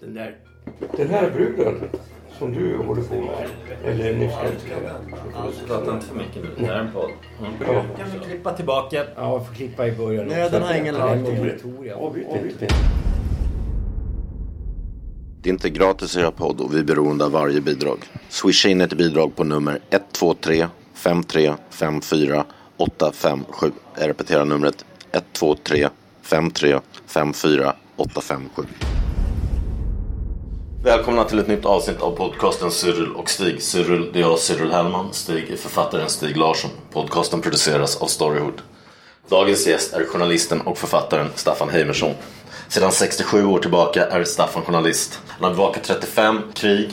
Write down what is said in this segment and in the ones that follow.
Den där... Den här bruden som du håller på med. Eller ni ska Prata inte för mycket nu. Det här är en podd. Ja. Kan vi klippa tillbaka? Ja, får klippa i början. Nöden har ingen lag. Avbryt inte. Det är inte gratis att göra podd och vi är beroende av varje bidrag. Swisha in ett bidrag på nummer 123 5354 857. Jag repeterar numret 123 53 54 857. Välkomna till ett nytt avsnitt av podcasten Cyril och Stig. Cyril, det är jag, Cyril Hellman. Stig är författaren Stig Larsson. Podcasten produceras av Storyhood. Dagens gäst är journalisten och författaren Staffan Heimersson. Sedan 67 år tillbaka är Staffan journalist. Han har bevakat 35 krig,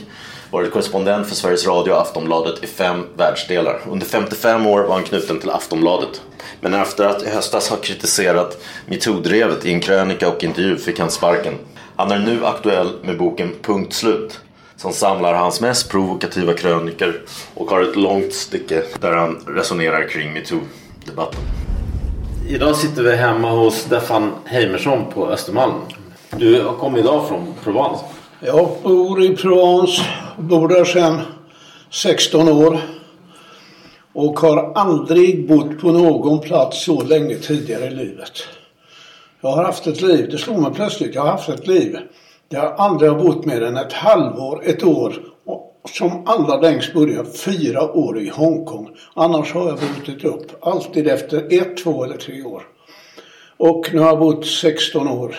varit korrespondent för Sveriges Radio och Aftonbladet i fem världsdelar. Under 55 år var han knuten till Aftonbladet. Men efter att i höstas ha kritiserat metoo-drevet i en krönika och intervju fick han sparken. Han är nu aktuell med boken Punkt slut som samlar hans mest provokativa kröniker och har ett långt stycke där han resonerar kring metoo-debatten. Idag sitter vi hemma hos Stefan Heimersson på Östermalm. Du har kommit idag från Provence. Jag bor i Provence, bor där sedan 16 år. Och har aldrig bott på någon plats så länge tidigare i livet. Jag har haft ett liv, det slog mig plötsligt, jag har haft ett liv där jag aldrig har bott mer än ett halvår, ett år. Och som allra längst började fyra år i Hongkong. Annars har jag brutit upp, alltid efter ett, två eller tre år. Och nu har jag bott 16 år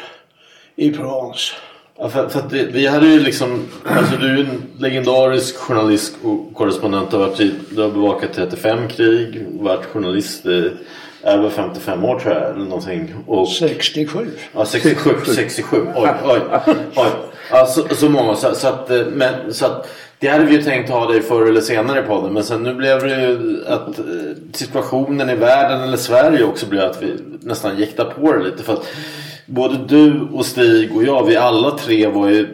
i Provence. Ja, för, för att det, vi hade ju liksom, alltså du är en legendarisk journalist och korrespondent. Du har, du har bevakat 35 krig, varit journalist i över 55 år tror jag. Eller någonting. Och, 67. ja, 67, 67. Oj, oj, oj. Ja, så, så många. Så, så, att, eh, men, så att, det hade vi ju tänkt ha dig förr eller senare i podden. Men sen nu blev det ju att eh, situationen i världen eller Sverige också blev att vi nästan jäktar på det lite. För att både du och Stig och jag, vi alla tre var ju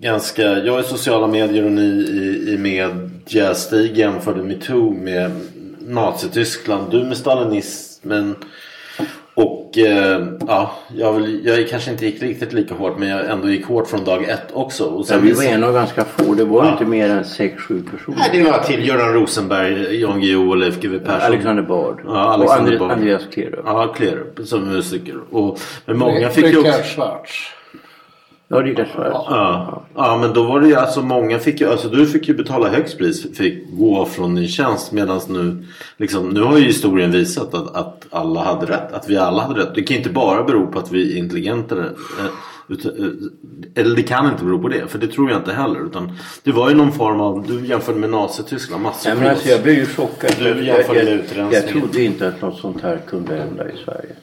ganska... Jag i sociala medier och ni i, i media. Stig jämförde metoo med Nazityskland. Du med stalinismen. Och eh, ja, jag, vill, jag kanske inte gick riktigt lika hårt men jag ändå gick hårt från dag ett också. Och Ja, vi var en av ganska få. Det var Ja. inte mer än 6-7 personer. Nej, det är några till. Göran Rosenberg, Jan Guillou och Leif GW Persson. Alexander Bard. Ja, Alexander och Bard. Andreas Klerup. Ja, Klerup som musiker. Och, men många fick ju också... Schwarz. Ja, Rickard Schwarz. Ja. ja, men då var det ju alltså många fick ju, alltså du fick ju betala högst pris, fick gå från din tjänst medan nu, liksom, nu har ju historien visat att, att alla hade rätt, att vi alla hade rätt. Det kan inte bara bero på att vi är intelligentare. eh, eh, Eller det kan inte bero på det, för det tror jag inte heller. Utan det var ju någon form av, du jämförde med Nazityskland, Ja, masspsykos. men alltså, jag blev ju chockad. Du jag, jämförde jag, med utrensningen. jag trodde inte att något sånt här kunde hända i Sverige.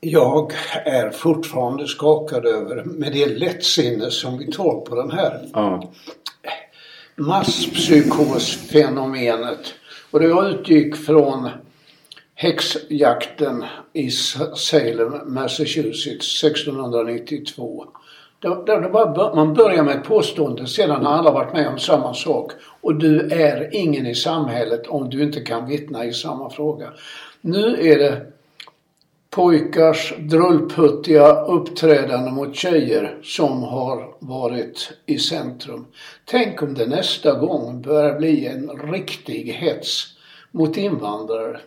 Jag är fortfarande skakad över med det lättsinne som vi tar på den här Ja. masspsykosfenomenet. Och det utgick från häxjakten i Salem, Massachusetts 1692. Där, där bara, man börjar med ett påstående, sedan har alla varit med om samma sak. Och du är ingen i samhället om du inte kan vittna i samma fråga. Nu är det pojkars drullputtiga uppträdande mot tjejer som har varit i centrum. Tänk om det nästa gång börjar bli en riktig hets mot invandrare.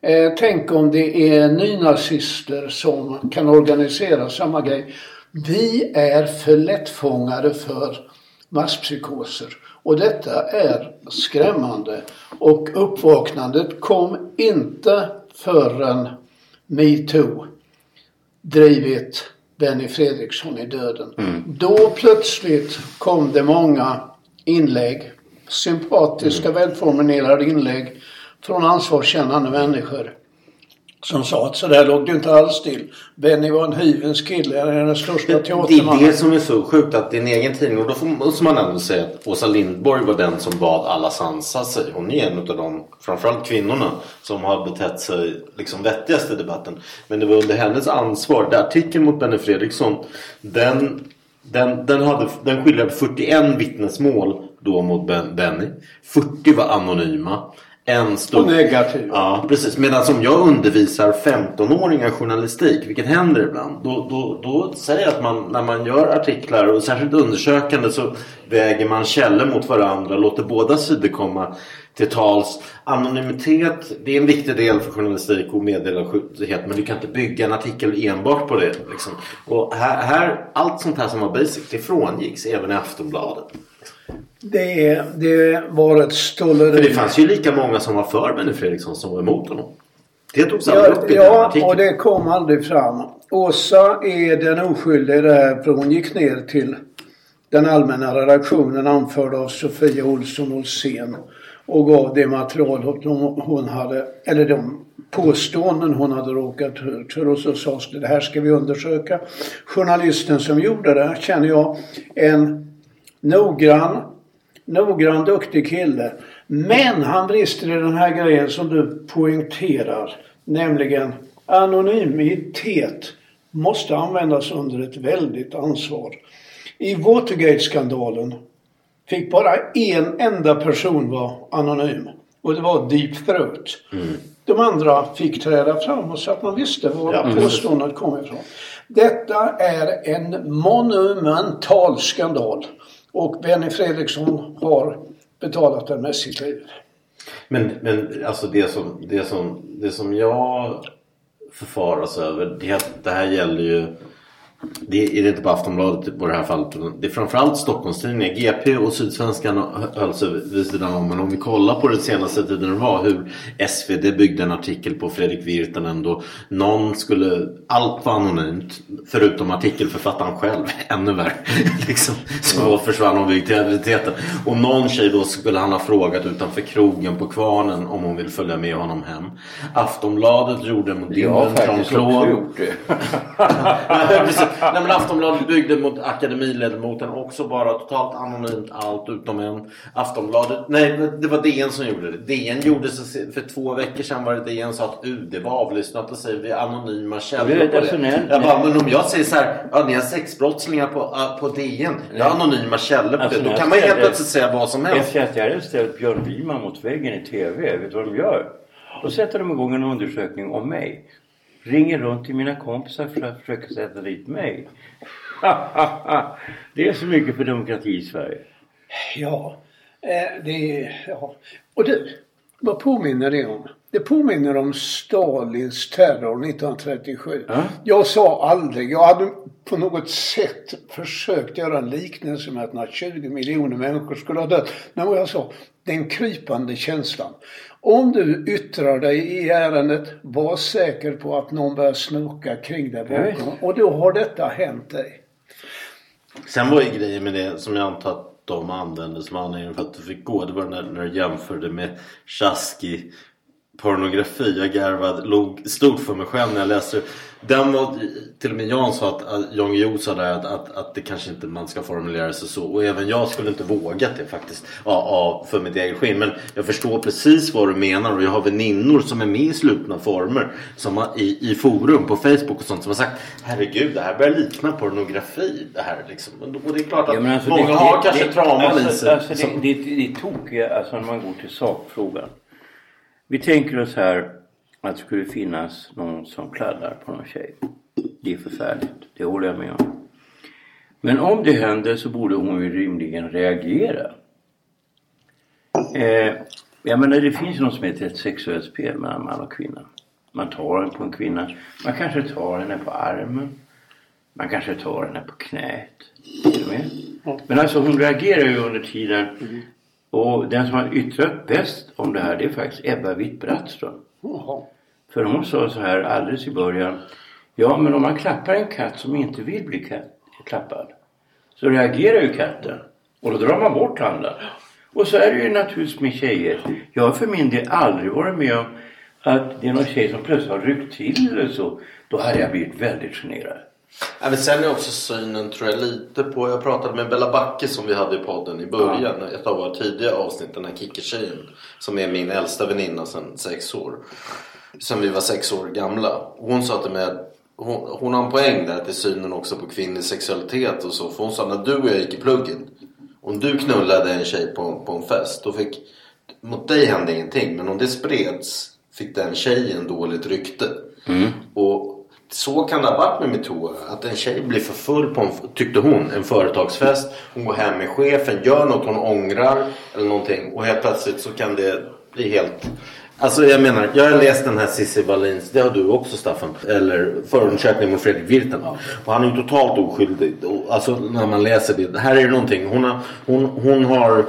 Eh, tänk om det är nynazister som kan organisera samma grej. Vi är för lättfångade för masspsykoser. Och detta är skrämmande. Och uppvaknandet kom inte förrän metoo drivit Benny Fredriksson i döden. Då plötsligt kom det många inlägg, sympatiska, välformulerade inlägg från ansvarskännande människor som sa att så där låg det inte alls till. Benny var en hyvens kille, han är den största Det är teatermannen. det som är så sjukt att din egen tidning, och då måste man ändå säga att Åsa Lindborg var den som bad alla sansa sig. Hon är en av de, framförallt kvinnorna, som har betett sig liksom vettigast i debatten. Men det var under hennes ansvar. Den artikeln mot Benny Fredriksson, den, den, den, hade, den skildrade 41 vittnesmål då mot ben, Benny. 40 var anonyma. En stod... Och negativ. Ja, precis. Medan som jag undervisar 15-åringar journalistik, vilket händer ibland, då, då, då säger jag att man, när man gör artiklar och särskilt undersökande så väger man källor mot varandra, låter båda sidor komma till tals. Anonymitet, det är en viktig del för journalistik och meddelarskyldighet men du kan inte bygga en artikel enbart på det. Liksom. Och här, här, allt sånt här som var basic, det frångicks även i Aftonbladet. Det, det var ett stolleri. För det fanns ju lika många som var för Benny Fredriksson som var emot honom. Det togs aldrig Ja, upp i den ja, artikeln. och det kom aldrig fram. Åsa är den det här för hon gick ner till den allmänna redaktionen anförd av Sofia Olsson Olsén och gav det material hon hon hade, eller de påståenden hon hade råkat ut för och så sades det, det här ska vi undersöka. Journalisten som gjorde det känner jag en noggrann noggrann, duktig kille. Men han brister i den här grejen som du poängterar. Nämligen anonymitet måste användas under ett väldigt ansvar. I Watergate-skandalen fick bara en enda person vara anonym. Och det var Deep Throat. De andra fick träda fram så att man visste var Ja, påståendet kom ifrån. Detta är en monumental skandal. Och Benny Fredriksson har betalat den med sitt liv. Men, men alltså det som, det, som, det som jag förfaras över det, det här gäller ju det är inte på Aftonbladet på det här fallet. Det är framförallt Stockholmstidningar. GP och Sydsvenskan höll sig vid sidan om. Men om vi kollar på den senaste tiden det var hur SvD byggde en artikel på Fredrik Virtanen då någon skulle... Allt var anonymt förutom artikelförfattaren själv. Ännu värre. liksom, så försvann objektiviteten. Och någon tjej då skulle han ha frågat utanför krogen på Kvarnen om hon vill följa med honom hem. Aftonbladet gjorde mot Jag har faktiskt också gjort det. Nej, men Aftonbladet byggde mot akademiledamoten också bara totalt anonymt allt utom en. Aftonbladet, nej det var DN som gjorde det. DN gjorde så för två veckor sedan var det DN sa att UD var avlyssnat och säger vi anonyma källor på det. Jag bara, men om jag säger så här, ja ni har sexbrottslingar på, på DN. Jag har anonyma källor på Alltså, det. Då kan man helt ställde- plötsligt säga vad som helst. Efter att jag ställt Björn Wiman mot väggen i TV, vet du vad de gör? Då sätter de igång en undersökning om mig. Ringer runt till mina kompisar för att försöka sätta dit mig. det är så mycket för demokrati i Sverige. Ja, eh, det är... Ja. Och du, vad påminner det om? Det påminner om Stalins terror 1937. Ja. Jag sa aldrig, jag hade på något sätt försökt göra en liknelse med att när 20 miljoner människor skulle ha dött. Men vad jag sa, den krypande känslan. Om du yttrar dig i ärendet, var säker på att någon börjar snoka kring dig bakom. Och då har detta hänt dig. Sen var ju grejen med det som jag antar att de använde som anledning för att du fick gå. Det var när, när du jämförde med Chasky pornografi. Jag garvade, log stort för mig själv när jag läste. Den var, till och med Jan sa att, att Jan Guillou sa där att, att, att det kanske inte man ska formulera sig så. Och även jag skulle inte vågat det faktiskt. Ja, ja, för mitt eget skinn. Men jag förstår precis vad du menar och jag har väninnor som är med i slutna former. Som har, i, I forum på Facebook och sånt som har sagt Herregud det här börjar likna pornografi. Det här liksom. Och det är klart att Ja, alltså, många det- har det- kanske trauman alltså. Alltså, det, det, det är tokiga, alltså när man går till sakfrågan. Vi tänker oss här att det skulle finnas någon som kladdar på någon tjej. Det är förfärligt, det håller jag med om. Men om det händer så borde hon ju rimligen reagera. Eh, jag menar det finns något som heter ett sexuellt spel mellan man och kvinna. Man tar en på en kvinna. Man kanske tar henne på armen. Man kanske tar henne på knät. Men alltså hon reagerar ju under tiden. Och den som har yttrat bäst om det här det är faktiskt Ebba Witt-Brattström. För hon sa så här alldeles i början. Ja men om man klappar en katt som inte vill bli katt, klappad. Så reagerar ju katten. Och då drar man bort handen. Och så är det ju naturligtvis med tjejer. Jag har för min del aldrig varit med om att det är någon tjej som plötsligt har ryckt till eller så. Då hade jag blivit väldigt generad. Ja, men sen är också synen tror jag lite på, jag pratade med Bella Backe som vi hade i podden i början, ett av våra tidiga avsnitt, den här Kikki-tjejen. Som är min äldsta väninna sedan sex år. Sen vi var sex år gamla. Hon sa till mig hon, hon har en poäng där till synen också på kvinnlig sexualitet och så. För hon sa när du och jag gick i pluggen. Om du knullade en tjej på, på en fest. Då fick, mot dig hände ingenting. Men om det spreds fick den tjejen dåligt rykte. Och så kan det ha varit med metoo. Att en tjej blir för full på en, tyckte hon, en företagsfest. Hon går hem med chefen, gör något hon ångrar eller någonting. Och helt plötsligt så kan det bli helt... Alltså jag menar, jag har läst den här Cissi Wallins, det har du också Staffan. Eller förundersökning mot Fredrik Virtanen. Och han är ju totalt oskyldig. Alltså när man läser det. Här är det någonting. Hon har, hon, hon har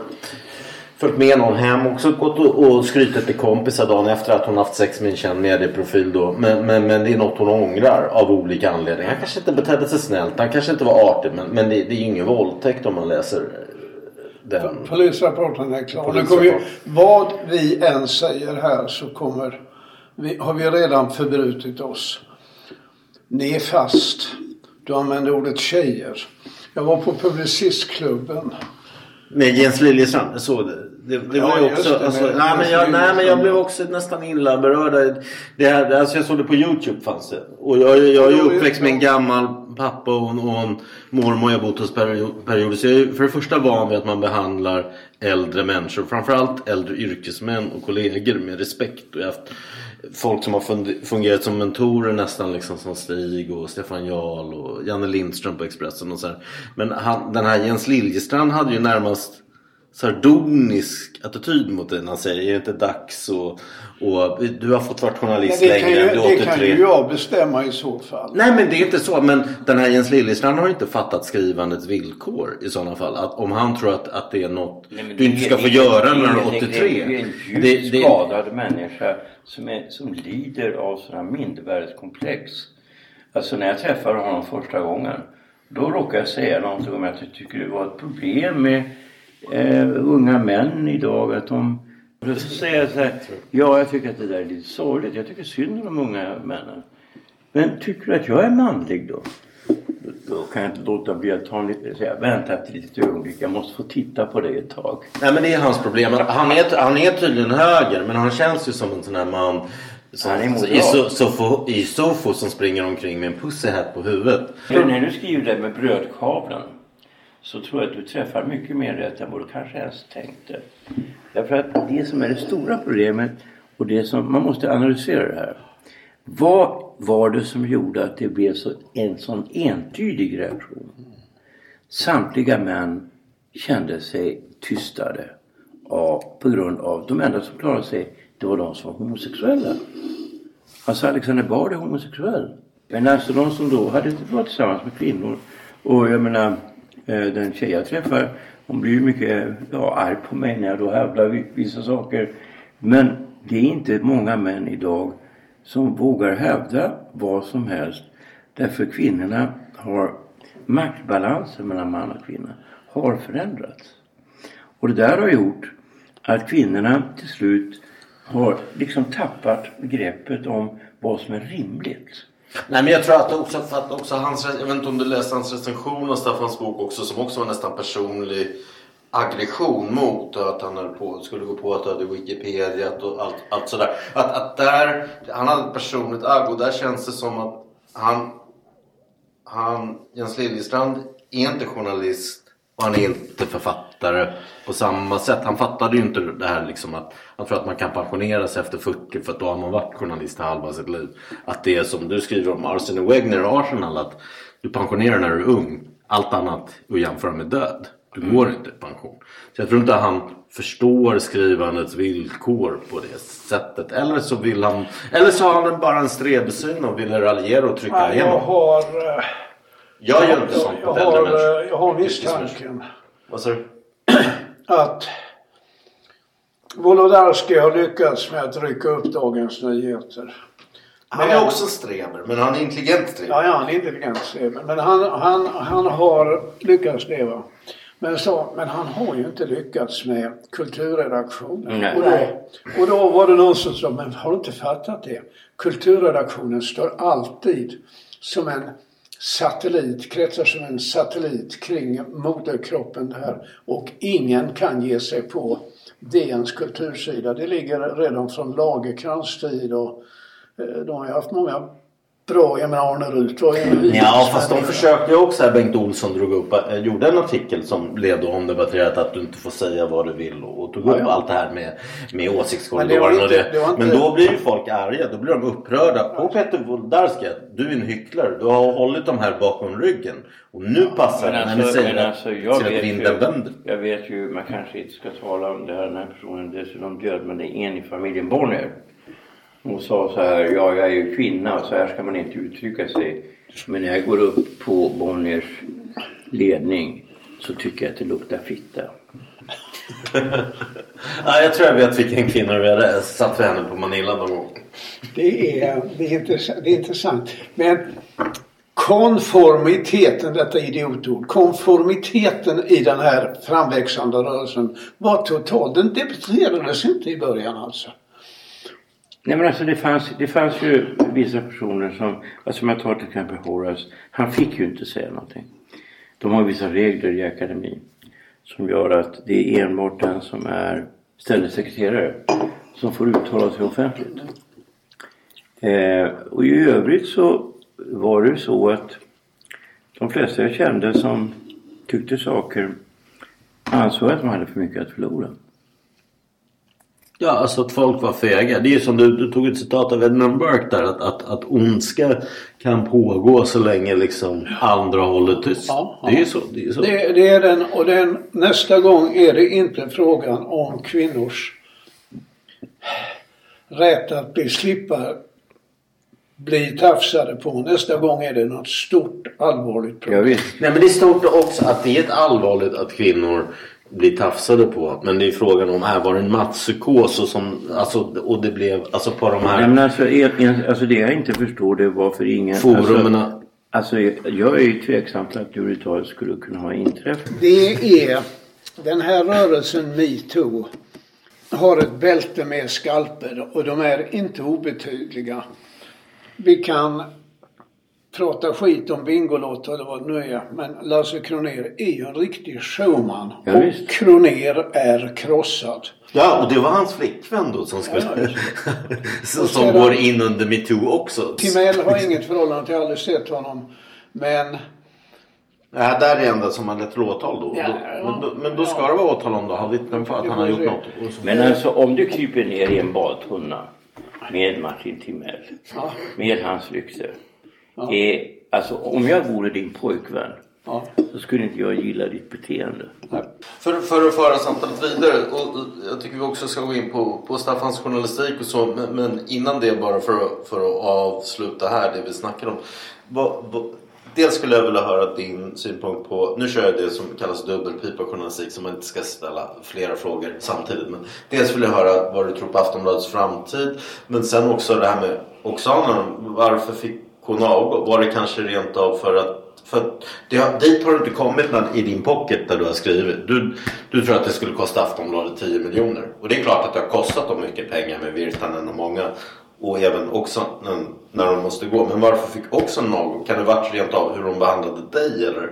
följt med någon hem också gått och, skrytit till kompisar dagen efter att hon haft sex med en känd medieprofil då. Men, men, men det är något hon ångrar av olika anledningar. Han kanske inte betedde sig snällt. Han kanske inte var artig. Men, men det, det är ju ingen våldtäkt om man läser eh, den. Polisrapporten är klar. Polisrapport. ju, vad vi än säger här så kommer vi, har vi redan förbrutit oss. Ni är fast. Du använder ordet tjejer. Jag var på Publicistklubben. Med Jens Liljestrand, såg det. Det, Ja, var ju också, det, alltså, nej, men jag, nej men jag blev också nästan illa berörd. Det här, alltså jag såg det på Youtube fanns det. Och jag, jag är ju uppväxt med en gammal pappa och en, och en mormor. Jag bott hos perioder. Så jag är för det första van vid att man behandlar äldre människor. Framförallt äldre yrkesmän och kollegor med respekt. Och jag haft folk som har fungerat som mentorer nästan liksom som Stig och Stefan Jarl och Janne Lindström på Expressen och så här. Men han, den här Jens Liljestrand hade ju närmast sardonisk attityd mot när han säger är det inte dags och, och du har fått vara Men journalist det kan, ju, är det kan 83. ju jag bestämma i så fall. Nej men det är inte så. Men den här Jens Liljestrand har inte fattat skrivandets villkor i sådana fall. Att om han tror att, att det är något Nej, men du inte det- ska få det- göra det- när du det- är Det 83. är ju en djupt Det- det- skadad människa som, är, som lider av sådana mindervärdeskomplex. Alltså när jag träffade honom första gången. Då råkade jag säga någonting om att jag tycker det var ett problem med eh, unga män idag. Att de... Och då så säger jag så här. Ja, jag tycker att det där är lite sorgligt. Jag tycker synd om de unga männen. Men tycker du att jag är manlig då? Då- Då kan jag inte låta bli att ta en lite, säga, vänta ett litet ögonblick. Jag måste få titta på dig ett tag. Nej men det är hans problem. Han är, han är tydligen höger men han känns ju som en sån här man som, Han är moderat. i, so, sofo, i sofo som springer omkring med en pussyhatt på huvudet. Men när du skriver det med brödkavlen så tror jag att du träffar mycket mer rätt än vad du kanske ens tänkte. Därför att det som är det stora problemet och det som man måste analysera det här. Vad var det som gjorde att det blev så, en sån entydig reaktion? Samtliga män kände sig tystade av, på grund av de enda som klarade sig det var de som var homosexuella. Alltså Alexander Bard är homosexuell. Men alltså de som då hade varit tillsammans med kvinnor. Och jag menar Eh, den tjej jag träffar hon blir ju mycket ja, arg på mig när jag då hävdar vissa saker. Men det är inte många män idag som vågar hävda vad som helst. Därför kvinnorna har maktbalansen mellan man och kvinna har förändrats. Och det där har gjort att kvinnorna till slut har liksom tappat greppet om vad som är rimligt. Nej men jag tror att också, för att också hans, jag vet inte om du läste hans recension av Staffans bok också som också var nästan personlig aggression mot att han höll på, skulle gå på att du hade Wikipedia och allt, allt sådär. Att, att där, han hade ett personligt agg och där känns det som att han, han, Jens Liljestrand är inte journalist och han är inte författare på samma sätt. Han fattade ju inte det här liksom att han tror att man kan pensionera sig efter 40 för att då har man varit journalist halva sitt liv. Att det är som du skriver om Arsene Wegener och Arsenal att du pensionerar när du är ung. Allt annat att jämföra med död. Du går inte i pension. Så jag tror inte han förstår skrivandets villkor på det sättet. Eller så vill han, eller så har han bara en strebsyn och vill raljera och trycka Nej, jag igenom. har... eh, Jag gör inte sånt mot äldre har, människor. eh, jag har misstanken Vad sa du? Att Wolodarski har lyckats med att rycka upp Dagens Nyheter. Han är också streber, men han är intelligent streber. Ja, ja, han är intelligent Steve. Men han, han, han har lyckats det va. Men, så, men han har ju inte lyckats med kulturredaktionen. Nej. Och, då, och då var det någon som sa, men har du inte fattat det? Kulturredaktionen står alltid som en satellit, kretsar som en satellit kring moderkroppen där. Och ingen kan ge sig på DNs kultursida. Det ligger redan från Lagercrantz tid och eh, de har haft många bra, jag menar Arne Rut var ju en Ja fast de försökte ju också, här, Bengt Olsson drog upp, eh, gjorde en artikel som blev då omdebatterat att du inte får säga vad du vill och tog upp Ja, ja. allt det här med, med Men åsiktskorridoren och det. det inte- Men då blir ju folk arga, då blir de upprörda på Peter Wolodarski du är en hycklare, du har hållit de här bakom ryggen och nu passar det när ni säger att, alltså, jag, att vet vinden ju, vänder. jag vet ju, man kanske inte ska tala om det här, den här personen är dessutom död, men det är en i familjen Bonnier. Hon sa så här, ja jag är ju kvinna, så här ska man inte uttrycka sig. Men när jag går upp på Bonniers ledning så tycker jag att det luktar fitta. Ja, jag tror jag vet vilken kvinna är. Jag satt för henne på Manila någon gång. Det är, det, är intressant, det är intressant. Men konformiteten, detta idiotord, konformiteten i den här framväxande rörelsen var total. Den debatterades inte i början alltså. Nej men alltså det fanns, det fanns ju vissa personer som, alltså om jag tar till exempel Horace, han fick ju inte säga någonting. De har vissa regler i akademin som gör att det är enbart den som är ständig som får uttala sig offentligt. Eh, och i övrigt så var det ju så att de flesta jag kände som tyckte saker ansåg att de hade för mycket att förlora. Ja, alltså att folk var fega. Det är ju som du, du tog ett citat av Edmund Burke där. Att, att, att ondska kan pågå så länge liksom andra håller tyst. Ja, ja. Det är ju så. Det är så. Det, det är den och den, nästa gång är det inte frågan om kvinnors rätt att bli slippa bli tafsade på. Nästa gång är det något stort allvarligt problem. Jag vet. Nej men det är stort också att det är ett allvarligt att kvinnor blir tafsade på. Men det är frågan om här var det en masspsykos och, som, alltså, och det blev alltså på de här Nej, men alltså, en, alltså det jag inte förstår det är varför ingen... forumen. Alltså, alltså jag är ju tveksam till att det överhuvudtaget skulle kunna ha inträffat. Det är den här rörelsen metoo har ett bälte med skalper och de är inte obetydliga. Vi kan prata skit om Bingolotto eller vad det nu är men Lasse Kroner är ju en riktig showman Ja, och visst. Kroner är krossad. Ja och det var hans flickvän då som skulle... som, Och som sedan- går in under metoo också. Timell har inget förhållande till, jag har aldrig sett honom. Men Ja, där är det enda som har lett till åtal då. Ja, Då- men, då men då ska det vara åtal om du har vittnen på att han har gjort något. Men alltså om du kryper ner i en badtunna med Martin Timell, Ja. med hans rykte. Eh, alltså om jag vore din pojkvän ja, så skulle inte jag gilla ditt beteende. För, för att föra samtalet vidare, och jag tycker vi också ska gå in på, på Staffans journalistik och så, men, men innan det bara för att, för att avsluta här det vi snackar om. Vad, vad, dels skulle jag vilja höra din synpunkt på, nu kör jag det som kallas dubbelpipa-journalistik så man inte ska ställa flera frågor samtidigt. Men dels vill jag höra vad du tror på Aftonbladets framtid, men sen också det här med Oksana, varför fick hon avgå? Var det kanske rent av för att för att det har, dit har du inte kommit när, i din pocket där du har skrivit. Du, du tror att det skulle kosta Aftonbladet 10 miljoner. Och det är klart att det har kostat dem mycket pengar med Virtanen och många. Och även också när, när de måste gå. Men varför fick också någon? Kan det varit rent av hur de behandlade dig eller?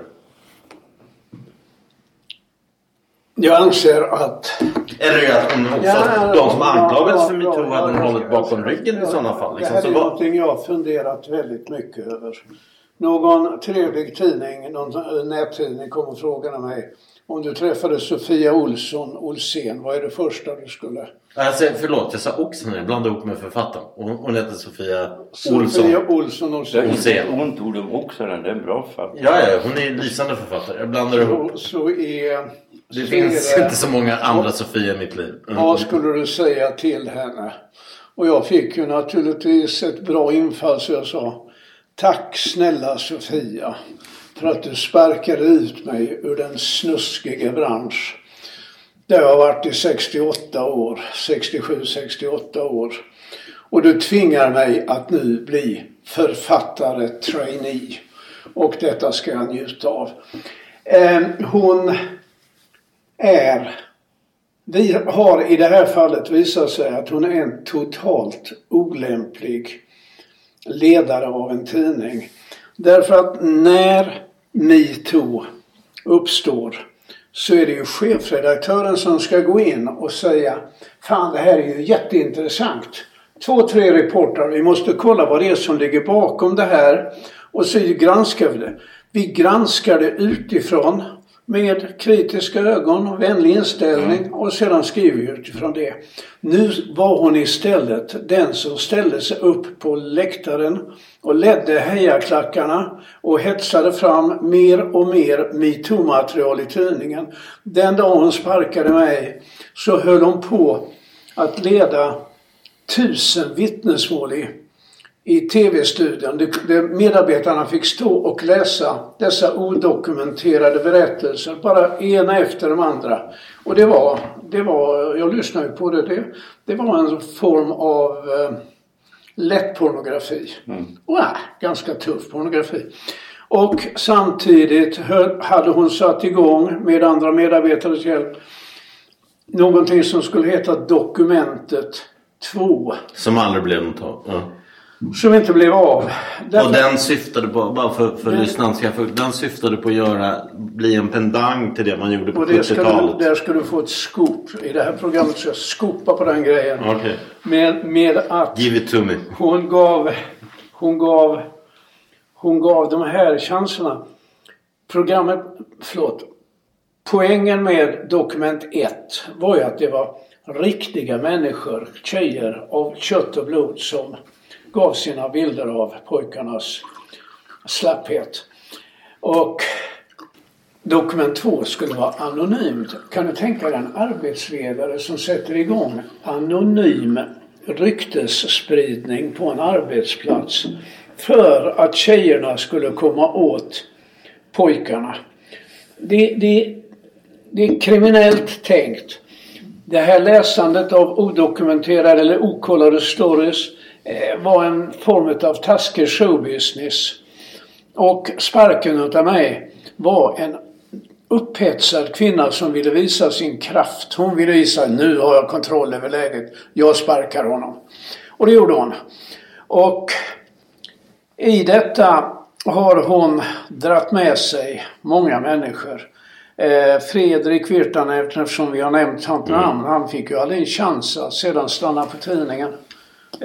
Jag anser att Eller är det att hon också, Ja, de som anklagades för metoo hade hon hållit bakom ryggen i sådana fall. Det Liksom. här Så är någonting jag har funderat väldigt mycket över. Någon trevlig tidning, någon eh, nättidning kom och frågade mig om du träffade Sofia Olsson Olsén, vad är det första du skulle? alltså, förlåt, jag sa Oxen. Jag blandade ihop med författaren. Hon, hon heter Sofia Olsson. Sofia Olsson Olsén. Det är ont ord om också den, det är en bra fatt. Ja, ja, hon är en lysande författare. Jag blandar ihop. Så, så är... Det finns inte så många andra Sofia i mitt liv. Mm. Vad skulle du säga till henne? Och jag fick ju naturligtvis ett bra infall så jag sa Tack snälla Sofia för att du sparkade ut mig ur den snuskiga bransch där jag har varit i 68 år, 67-68 år. Och du tvingar mig att nu bli författare, trainee. Och detta ska jag njuta av. Eh, hon är vi har i det här fallet visat sig att hon är en totalt olämplig ledare av en tidning. Därför att när metoo uppstår så är det ju chefredaktören som ska gå in och säga Fan det här är ju jätteintressant. Två, tre reportrar, vi måste kolla vad det är som ligger bakom det här. Och så granskar vi det. Vi granskar det utifrån med kritiska ögon och vänlig inställning och sedan skriver vi utifrån det. Nu var hon istället den som ställde sig upp på läktaren och ledde hejaklackarna och hetsade fram mer och mer metoo-material i tidningen. Den dag hon sparkade mig så höll hon på att leda tusen vittnesmål i i tv-studion där medarbetarna fick stå och läsa dessa odokumenterade berättelser, bara ena efter de andra. Och det var, det var jag lyssnade på det, det, det var en form av eh, lätt pornografi. Mm. Och äh, ganska tuff pornografi. Och samtidigt hade hon satt igång med andra medarbetares hjälp någonting som skulle heta Dokumentet 2. Som aldrig blev något av? Ja. Som inte blev av. Därför... Och den syftade på, bara för, för lyssnaren ska få, den syftade på att göra, bli en pendang till det man gjorde på 70-talet. Där ska du få ett scoop. I det här programmet ska jag skopa på den grejen. Okay. Med, med att Give it to me. hon gav, hon gav, hon gav de här chanserna. Programmet, förlåt. Poängen med dokument 1 var ju att det var riktiga människor, tjejer av kött och blod som gav sina bilder av pojkarnas slapphet. Och dokument 2 skulle vara anonymt. Kan du tänka dig en arbetsledare som sätter igång anonym ryktesspridning på en arbetsplats för att tjejerna skulle komma åt pojkarna. Det, det, det är kriminellt tänkt. Det här läsandet av odokumenterade eller okollade stories var en form av taskig showbusiness. Och sparken utav mig var en upphetsad kvinna som ville visa sin kraft. Hon ville visa nu har jag kontroll över läget. Jag sparkar honom. Och det gjorde hon. Och i detta har hon dratt med sig många människor. Eh, Fredrik Virtanen, eftersom vi har nämnt hans namn, mm. han fick ju aldrig en chans att sedan stanna på tidningen.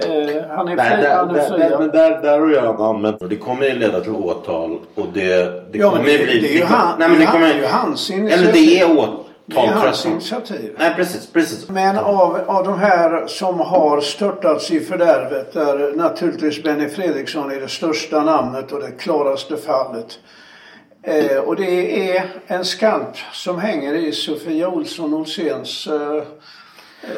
Eh, han är fri. Där, han är fri där, men där, där har jag använt och det kommer ju leda till åtal och det, det ja, kommer ju bli... Det är ju, han, nej, men det han, kommer, det är ju hans initiativ. Eller det är åtal. Det är hans initiativ. Nej precis, precis. Men av, av de här som har störtats i fördärvet är naturligtvis Benny Fredriksson är det största namnet och det klaraste fallet. Eh, och det är en skamp som hänger i Sofia Olsson Olséns... Eh,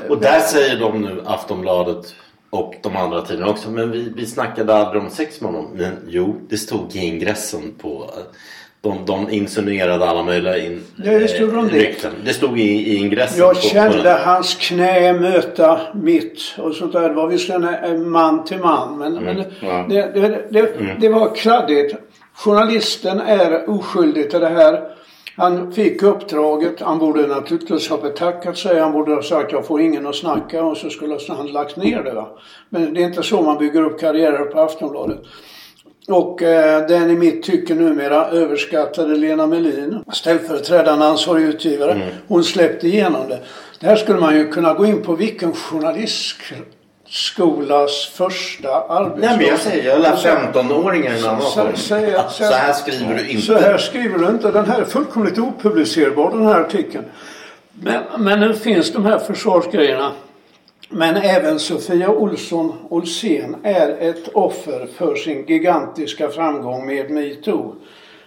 och där säger de nu, Aftonbladet och de andra tidningarna också. Men vi, vi snackade aldrig om sex med honom. Men jo, det stod i ingressen på... De, de insinuerade alla möjliga in, ja, det stod om rykten. Det stod i, i ingressen. Jag kände på hans knä möta mitt och sånt där. Det var visserligen man till man. Men, mm. men ja. det, det, det, mm. det var kladdigt. Journalisten är oskyldig till det här. Han fick uppdraget. Han borde naturligtvis ha betackat sig. Han borde ha sagt jag får ingen att snacka och så skulle han lagt ner det. Va? Men det är inte så man bygger upp karriärer på Aftonbladet. Och eh, den i mitt tycke numera överskattade Lena Melin, ställföreträdande ansvarig utgivare, mm. hon släppte igenom det. Här skulle man ju kunna gå in på vilken journalist skolas första arbetsdag. Nej men jag säger, jag lär 15-åringar innan så, så, så, så här skriver du inte. Så här skriver du inte. Den här är fullkomligt opublicerbar den här artikeln. Men, men nu finns de här försvarsgrejerna. Men även Sofia Olsson Olsén är ett offer för sin gigantiska framgång med metoo.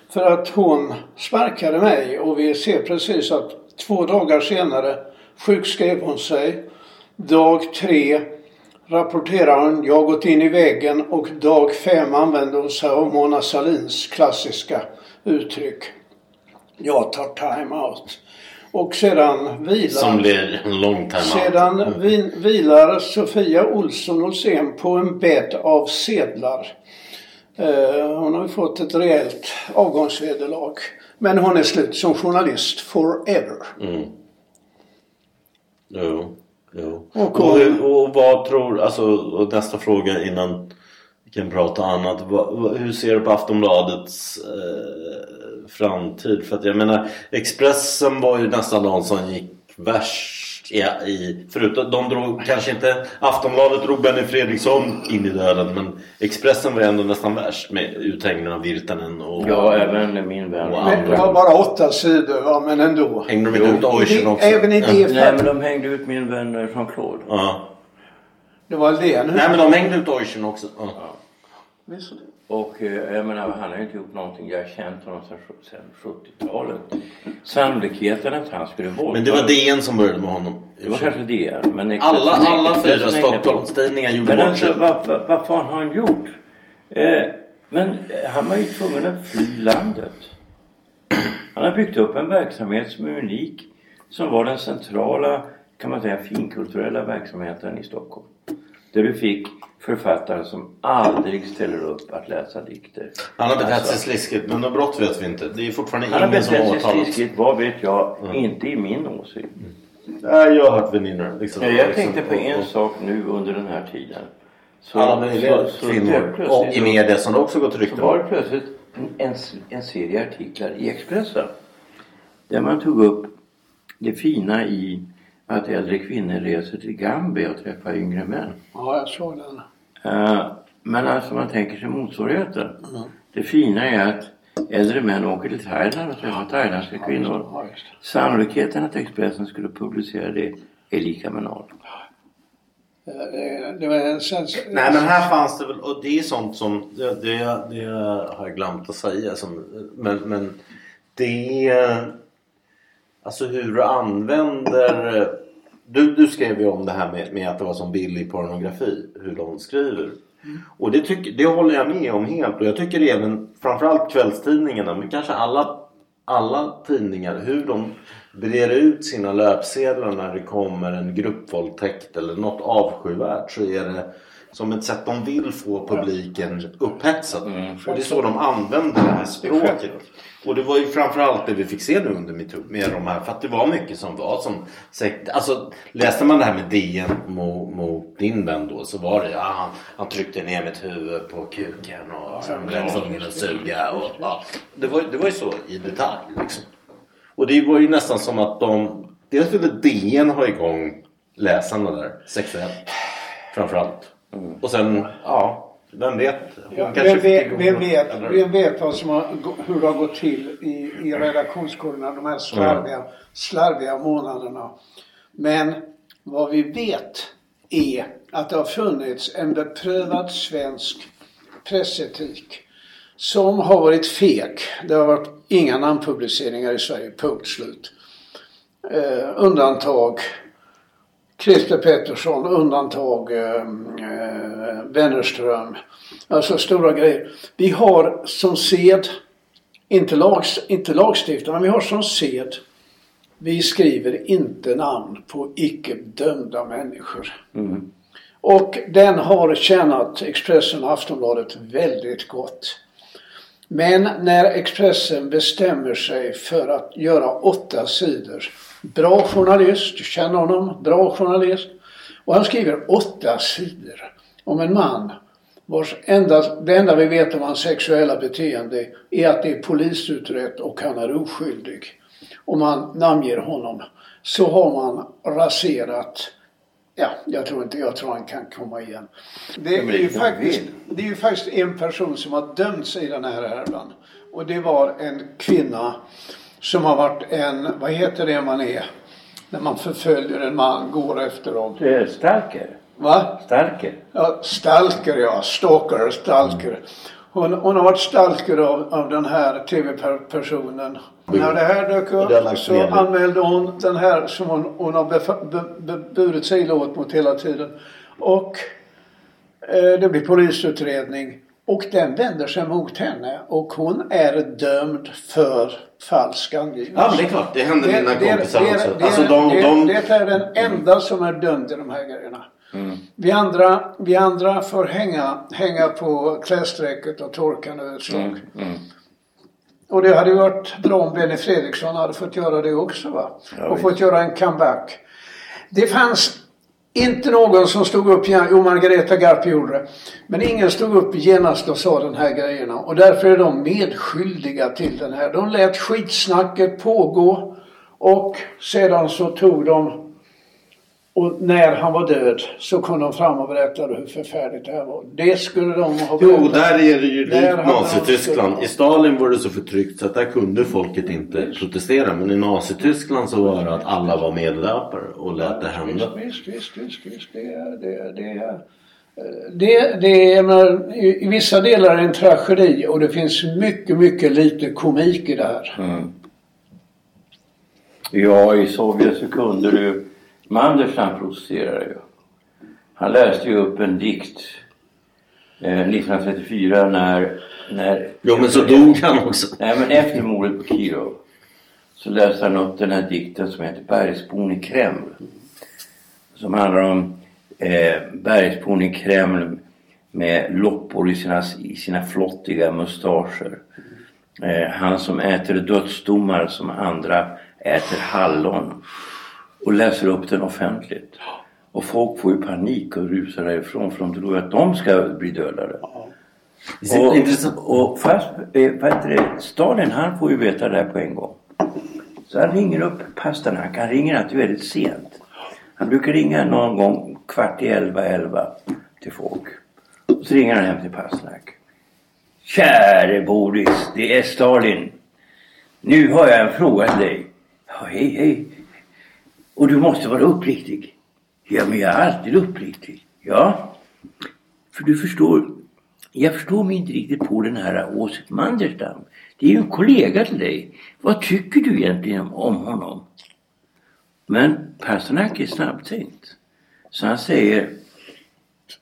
För att hon sparkade mig och vi ser precis att två dagar senare sjukskrev hon sig. Dag tre rapporterar hon, jag gått in i väggen och dag fem använder hon sig av Mona Salins klassiska uttryck. Jag tar time out. Och sedan vilar... Som blir en lång time Sedan out. Mm. vilar Sofia Olsson Olsén på en bädd av sedlar. Uh, hon har fått ett rejält avgångsvederlag. Men hon är slut som journalist forever. Mm. Jo, jo. Och- Och, hur- och vad tror, alltså och nästa fråga innan vi kan prata annat. Vad, vad, hur ser du på Aftonbladets eh, framtid? För att jag menar Expressen var ju nästan de som gick värst i, i förutom de drog kanske inte Aftonbladet drog Benny Fredriksson in i döden men Expressen var ändå nästan värst med uthängningen av Virtanen och Ja, även min vän. Wow. Men det var bara åtta sidor, va, men ändå. hängde de inte ut Oichen Det, också? även i det Nej, men de hängde ut min vän eh, Jean-Claude. Ja. Det var det. Nu. Nej men de hängde ut Oichen också. Ja. Visst. Och eh, jag menar, han har ju inte gjort någonting. Jag har känt honom sedan sedan 70-talet. Sannolikheten att han skulle våldta... Men det var DN som började med honom. Det var kanske det. Men Alla, alla fyra. Stockholmstidningar gjorde Men bort alltså, sig. vad, vad, vad fan har han gjort? Eh, men eh, han var ju tvungen att fly landet. Han har byggt upp en verksamhet som är unik. Som var den centrala, kan man säga, finkulturella verksamheten i Stockholm. Där du fick författare som aldrig ställer upp att läsa dikter. Han har betett Alltså, sig sliskigt men något brott vet vi inte. Det är fortfarande Han har ingen som har betett sig åtalats. sliskigt, vad vet jag, Mm. inte i min åsikt. Nej, jag har hört väninnor. Liksom, Jag liksom, tänkte på och- en och- sak nu under den här tiden. Så, Alla möjliga så- så kvinnor. Och i så- media som det också gått Så rykten var det plötsligt en, en, en serie artiklar i Expressen. Där man tog upp det fina i att äldre kvinnor reser till Gambia och träffar yngre män. Ja, jag såg den. Eh, men alltså man tänker sig motsvarigheten. Det fina är att äldre män åker till Thailand och träffar thailändska kvinnor. Ja. Sannolikheten att Expressen skulle publicera det är lika med noll. Det, det var en sens... Nej men här fanns det väl, och det är sånt som, det, det, det har jag glömt att säga. Som, men, men det är, alltså hur du använder, du, du skrev ju om det här med, med att det var som billig pornografi, hur de skriver. Och det, tycker, det håller jag med om helt och jag tycker även framförallt kvällstidningarna men kanske alla, alla tidningar hur de breder ut sina löpsedlar när det kommer en gruppvåldtäkt eller något avskyvärt så är det som ett sätt de vill få publiken upphetsad. Och det är så de använder det här språket. Och det var ju framförallt det vi fick se nu under metoo med de här. För att det var mycket som var som sekt. Alltså läste man det här med DN mot, mot din vän då så var det ja, han, han tryckte ner mitt huvud på kuken och sen blev tvungen att suga. Och, ja. det, var, det var ju så i detalj liksom. Och det var ju nästan som att de Dels ville DN ha igång läsarna där sexuellt. Framförallt. Och sen, ja, vem vet? Ja, vem, vet, vem, vet, vem vet vad som har, hur det har gått till i, i redaktionskorridorerna de här slarviga, slarviga månaderna. Men vad vi vet är att det har funnits en beprövad svensk pressetik som har varit feg. Det har varit inga namnpubliceringar i Sverige, punkt slut. Eh, undantag Christer Pettersson, undantag eh, eh, Wennerström. Alltså stora grejer. Vi har som sed, inte, lags, inte lagstiftarna, vi har som sed. Vi skriver inte namn på icke dömda människor. Och den har tjänat Expressen och Aftonbladet väldigt gott. Men när Expressen bestämmer sig för att göra åtta sidor. Bra journalist, känner honom, bra journalist. Och han skriver åtta sidor om en man vars enda, det enda vi vet om hans sexuella beteende är att det är polisutrett och han är oskyldig. Om man namnger honom så har man raserat Ja, jag tror inte, jag tror han kan komma igen. Det är, ju faktiskt, det är ju faktiskt en person som har dömts i den här härvan. Och det var en kvinna som har varit en, vad heter det man är? När man förföljer en man, går efter dem. Det är Starker. Va? Starker. Ja, stalker ja, stalker, stalker. Hon, hon har varit stalker av, av den här tv-personen. När det här dök upp så anmälde hon den här som hon, hon har befa- be, be, burit sig illa åt mot hela tiden. Och eh, det blir polisutredning. Och den vänder sig mot henne och hon är dömd för falsk angivelse. Ja men det är klart, det hände mina Det- det- kompisar det- också. det- Alltså de, det, de, det är den enda som är dömd i de här grejerna. Vi, andra, vi andra får hänga, hänga på klädstrecket och torka nu ett slag. Och det hade ju varit bra om Benny Fredriksson hade fått göra det också va? och fått göra en comeback. Det fanns inte någon som stod upp, jo Margareta Garp gjorde det. Men ingen stod upp genast och sa den här grejerna. Och därför är de medskyldiga till den här. De lät skitsnacket pågå. Och sedan så tog de och när han var död så kom de fram och berättade hur förfärligt det här var. Det skulle de ha berättat. Jo, där är det ju likt Nazityskland. I Stalin var det så förtryckt så att där kunde folket inte protestera. Men i Nazityskland så var det att alla var medlöpare och lät det hända. Visst, visst, visst, visst. Det är, det är, det är, det, det är, menar, i, I vissa delar är det en tragedi och det finns mycket, mycket lite komik i det här. Ja, i Sovjet så kunde du... Mandelson protesterade ju. Han läste ju upp en dikt eh, 1934 när... när Jo, men så dog han också. Nej, men efter mordet på Kirov så läste han upp den här dikten som heter Bergsbon i Kreml. Som handlar om eh, bergsbon i Kreml med loppor i sina, i sina flottiga mustascher. Eh, han som äter dödsdomar som andra äter hallon. Och läser upp den offentligt. Och folk får ju panik och rusar därifrån för de tror att de ska bli dödade. Och, och fast, eh, Stalin han får ju veta det här på en gång. Så han ringer upp Pasternak. Han ringer alltid väldigt sent. Han brukar ringa någon gång kvart i elva, elva till folk. Och så ringer han hem till Pasternak. Käre Boris, det är Stalin. Nu har jag en fråga till dig. Ja, hej, hej. Och du måste vara uppriktig. Ja, men jag är alltid uppriktig. Ja. För du förstår, jag förstår mig inte riktigt på den här Åsip Manderstam. Det är ju en kollega till dig. Vad tycker du egentligen om- om honom? Men Pasternak är snabbtänkt. Så han säger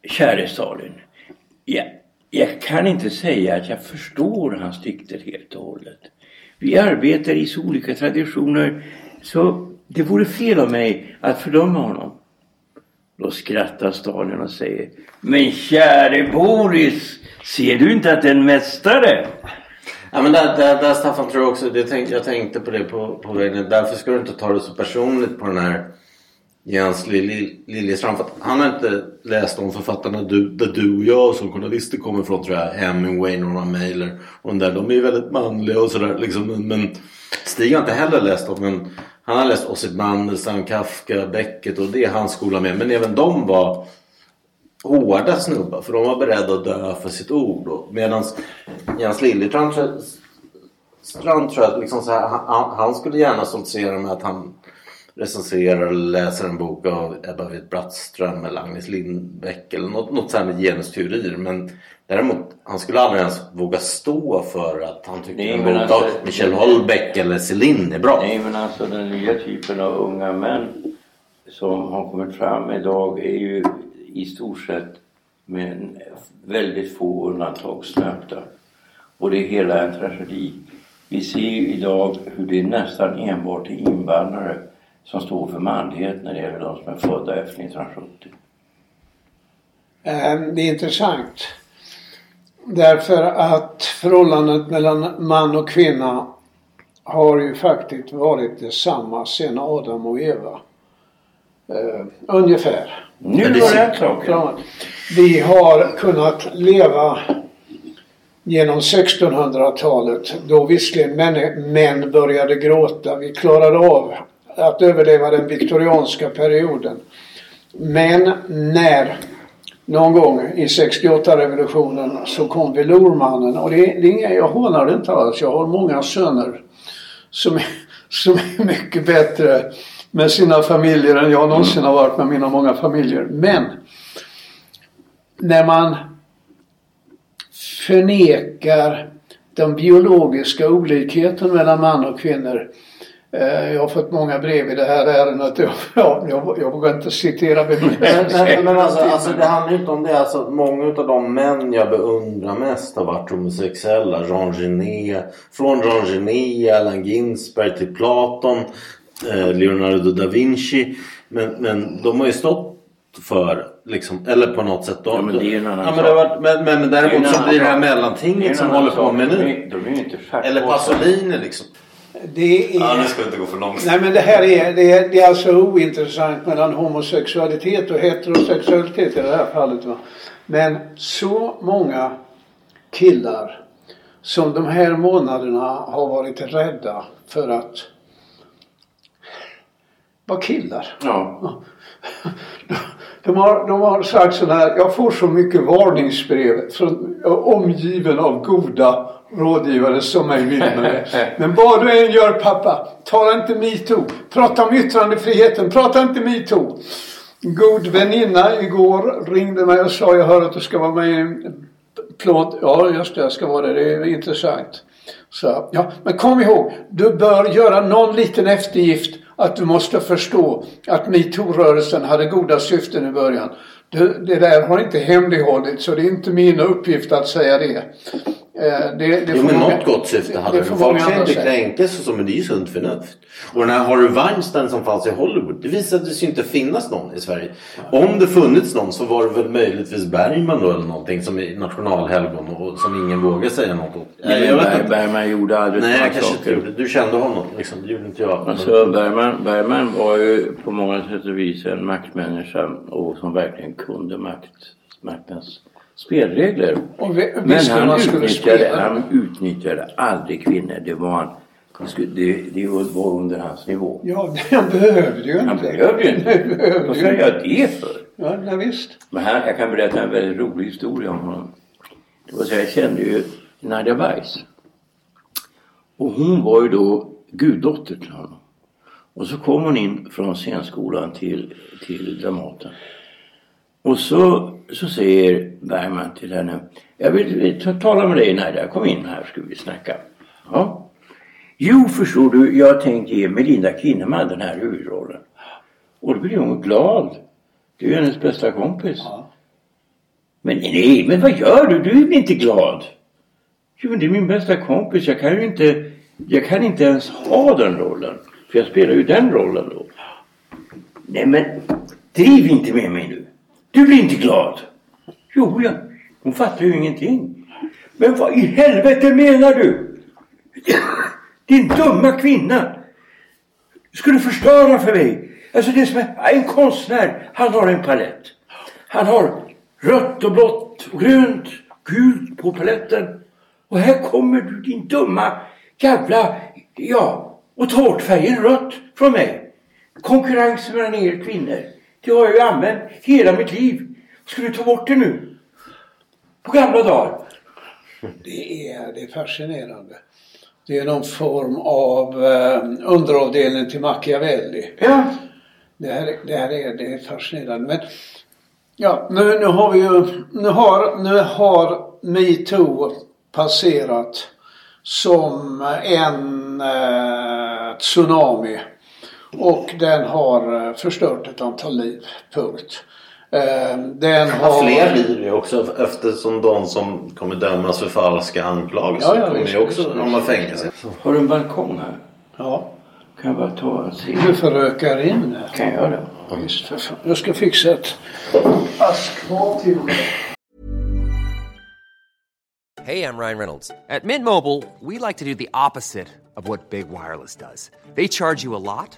Käre Stalin. Jag, jag kan inte säga att jag förstår hans dikter helt och hållet. Vi arbetar i så olika traditioner så det vore fel av mig att fördöma honom. Då skrattar Stalin och säger Men käre Boris, ser du inte att det är en mästare? Ja, men där, där, där Staffan tror jag också, det tänk, jag tänkte på det på, på vägen. Därför ska du inte ta det så personligt på den här Jens Liljestrand. För att han har inte läst om författarna du, där du och jag som journalister kommer från. tror jag. Hemingway, Norma Mailer och de där. De är ju väldigt manliga och sådär liksom. Men Stig har inte heller läst dem. Men han har läst Osip Mandelstam, Kafka, Beckett och det är hans skola med. Men även de var hårda snubbar för de var beredda att dö för sitt ord. Medan Jens Liljestrand tror jag, Strand tror jag att liksom så här, han, han skulle gärna stoltsera med att han recenserar eller läser en bok av Ebba Witt-Brattström eller Agnes Lindbäck eller något, något så här med genusteorier. Men däremot, han skulle aldrig ens våga stå för att han tycker av alltså- Michel Houellebecq eller Céline är bra. Nej men alltså den nya typen av unga män som har kommit fram idag är ju i stort sett med väldigt få undantag snöpta. Och det är hela en tragedi. Vi ser ju idag hur det är nästan enbart är invandrare som står för manlighet när det gäller de som är födda efter 1970. Eh, Det är intressant. Därför att förhållandet mellan man och kvinna har ju faktiskt varit detsamma sedan Adam och Eva. Eh, ungefär. Nu Men det- var det. Ja. Vi har kunnat leva genom 1600-talet då visserligen män, män började gråta. Vi klarade av att överleva den viktorianska perioden. Men när någon gång i 68-revolutionen så kom velourmannen och det, det är inga, jag hånar det inte alls. Jag har många söner som, är- som är mycket bättre med sina familjer än jag någonsin har varit med mina många familjer. Men när man förnekar den biologiska olikheten mellan man och kvinnor. Eh, Jag har fått många brev i det här ärendet. Ja, jag, jag vågar inte citera Men, bemötandet. men, men alltså, alltså det handlar ju inte om det. Alltså, många av de män jag beundrar mest har varit homosexuella. Jean Genet. Från Jean Genet, Allen Ginsberg till Platon. Eh, Leonardo da Vinci. Men, men de har ju stått för, liksom, eller på något sätt. De, Ja, men det är ju en annan ja, men, det men, men, men däremot så blir det här mellantinget som håller på med nu. Eller. Pasolini liksom. Det är... Ja, nu ska inte gå för långt. Nej men det här är, det är, det är alltså ointressant mellan homosexualitet och heterosexualitet i det här fallet. Va? Men så många killar som de här månaderna har varit rädda för att vara killar. Ja. De har, de har sagt så här, jag får så mycket varningsbrev från omgiven av goda rådgivare som mig vill. Men vad du än gör pappa, tala inte metoo. Prata om yttrandefriheten, prata inte metoo. God väninna igår ringde mig och sa jag hör att du ska vara med i en plåt. Ja just det, jag ska vara det. Det är intressant. Så, ja, men kom ihåg, du bör göra någon liten eftergift att du måste förstå att metoo-rörelsen hade goda syften i början. Det, det där har inte hemlighållits så det är inte min uppgift att säga det. Eh, det, det Jo men många- något gott syfte hade det Folk ska inte kränkas och så men det är ju sunt förnuft. Och den här Harvey Weinstein som fanns i Hollywood. Det visade sig ju inte finnas någon i Sverige. Om det funnits någon så var det väl möjligtvis Bergman då eller någonting som är nationalhelgon och som ingen vågar säga något åt. Nej, jag vet inte. Bergman gjorde aldrig Nej jag kanske inte gjorde. Du kände honom liksom. Det gjorde inte jag. Alltså Bergman, Bergman var ju på många sätt och vis en maktmänniska och som verkligen kunde makt, maktens spelregler. Och vi- Men han utnyttjade, han utnyttjade aldrig kvinnor. Det var, han, det, det, var under hans nivå. Ja, han behövde ju inte. Han behövde ju inte. Vad ska jag det för? Ja, nej, visst. Men här, jag kan berätta en väldigt rolig historia om honom. Det var så jag kände ju Nadia Weiss. Och hon var ju då guddotter till honom. Och så kom hon in från scenskolan till, till Dramaten. Och så, så säger Bergman till henne. Jag vill ta, tala med dig Nadia. Kom in här ska vi snacka. Ja. Jo förstår du, jag har tänkt ge Melinda Kinnaman den här huvudrollen. Och då blir hon glad. Det är ju hennes bästa kompis. Men nej, men vad gör du? Du är inte glad? Jo, men det är min bästa kompis. Jag kan ju inte, jag kan inte ens ha den rollen. För jag spelar ju den rollen då. Nej, men driv inte med mig nu. Du blir inte glad. Jo, ja. Hon fattar ju ingenting. Men vad i helvete menar du? Din dumma kvinna. Ska du förstöra för mig? Alltså det som en, en konstnär. Han har en palett. Han har rött och blått och grönt, gult på paletten. Och här kommer du din dumma jävla, ja, och tårtfärgen rött från mig. Konkurrens mellan er kvinnor. Det har jag ju använt hela mitt liv. Ska du ta bort det nu? På gamla dagar. Det är, det är fascinerande. Det är någon form av eh, underavdelning till Machiavelli. Ja. Det här, är- det här är, det är fascinerande. Men ja, nu, nu har vi ju, nu har, nu har metoo passerat som en eh, tsunami. Och den har eh, förstört ett antal liv. Punkt. Eh, den Ja, har... fler blir det ju också eftersom de som kommer dömas för falska anklagelser Ja, ja, kommer ju också hamna i fängelse. Har du en balkong här? Ja, Kan jag bara ta och se? du förökar in här. Kan jag göra det? Visst, för fan. Jag ska fixa ett askfat till dig. Hey, I'm Ryan Reynolds. At Mint Mobile, we like to do the opposite of what Big Wireless does. They charge you a lot,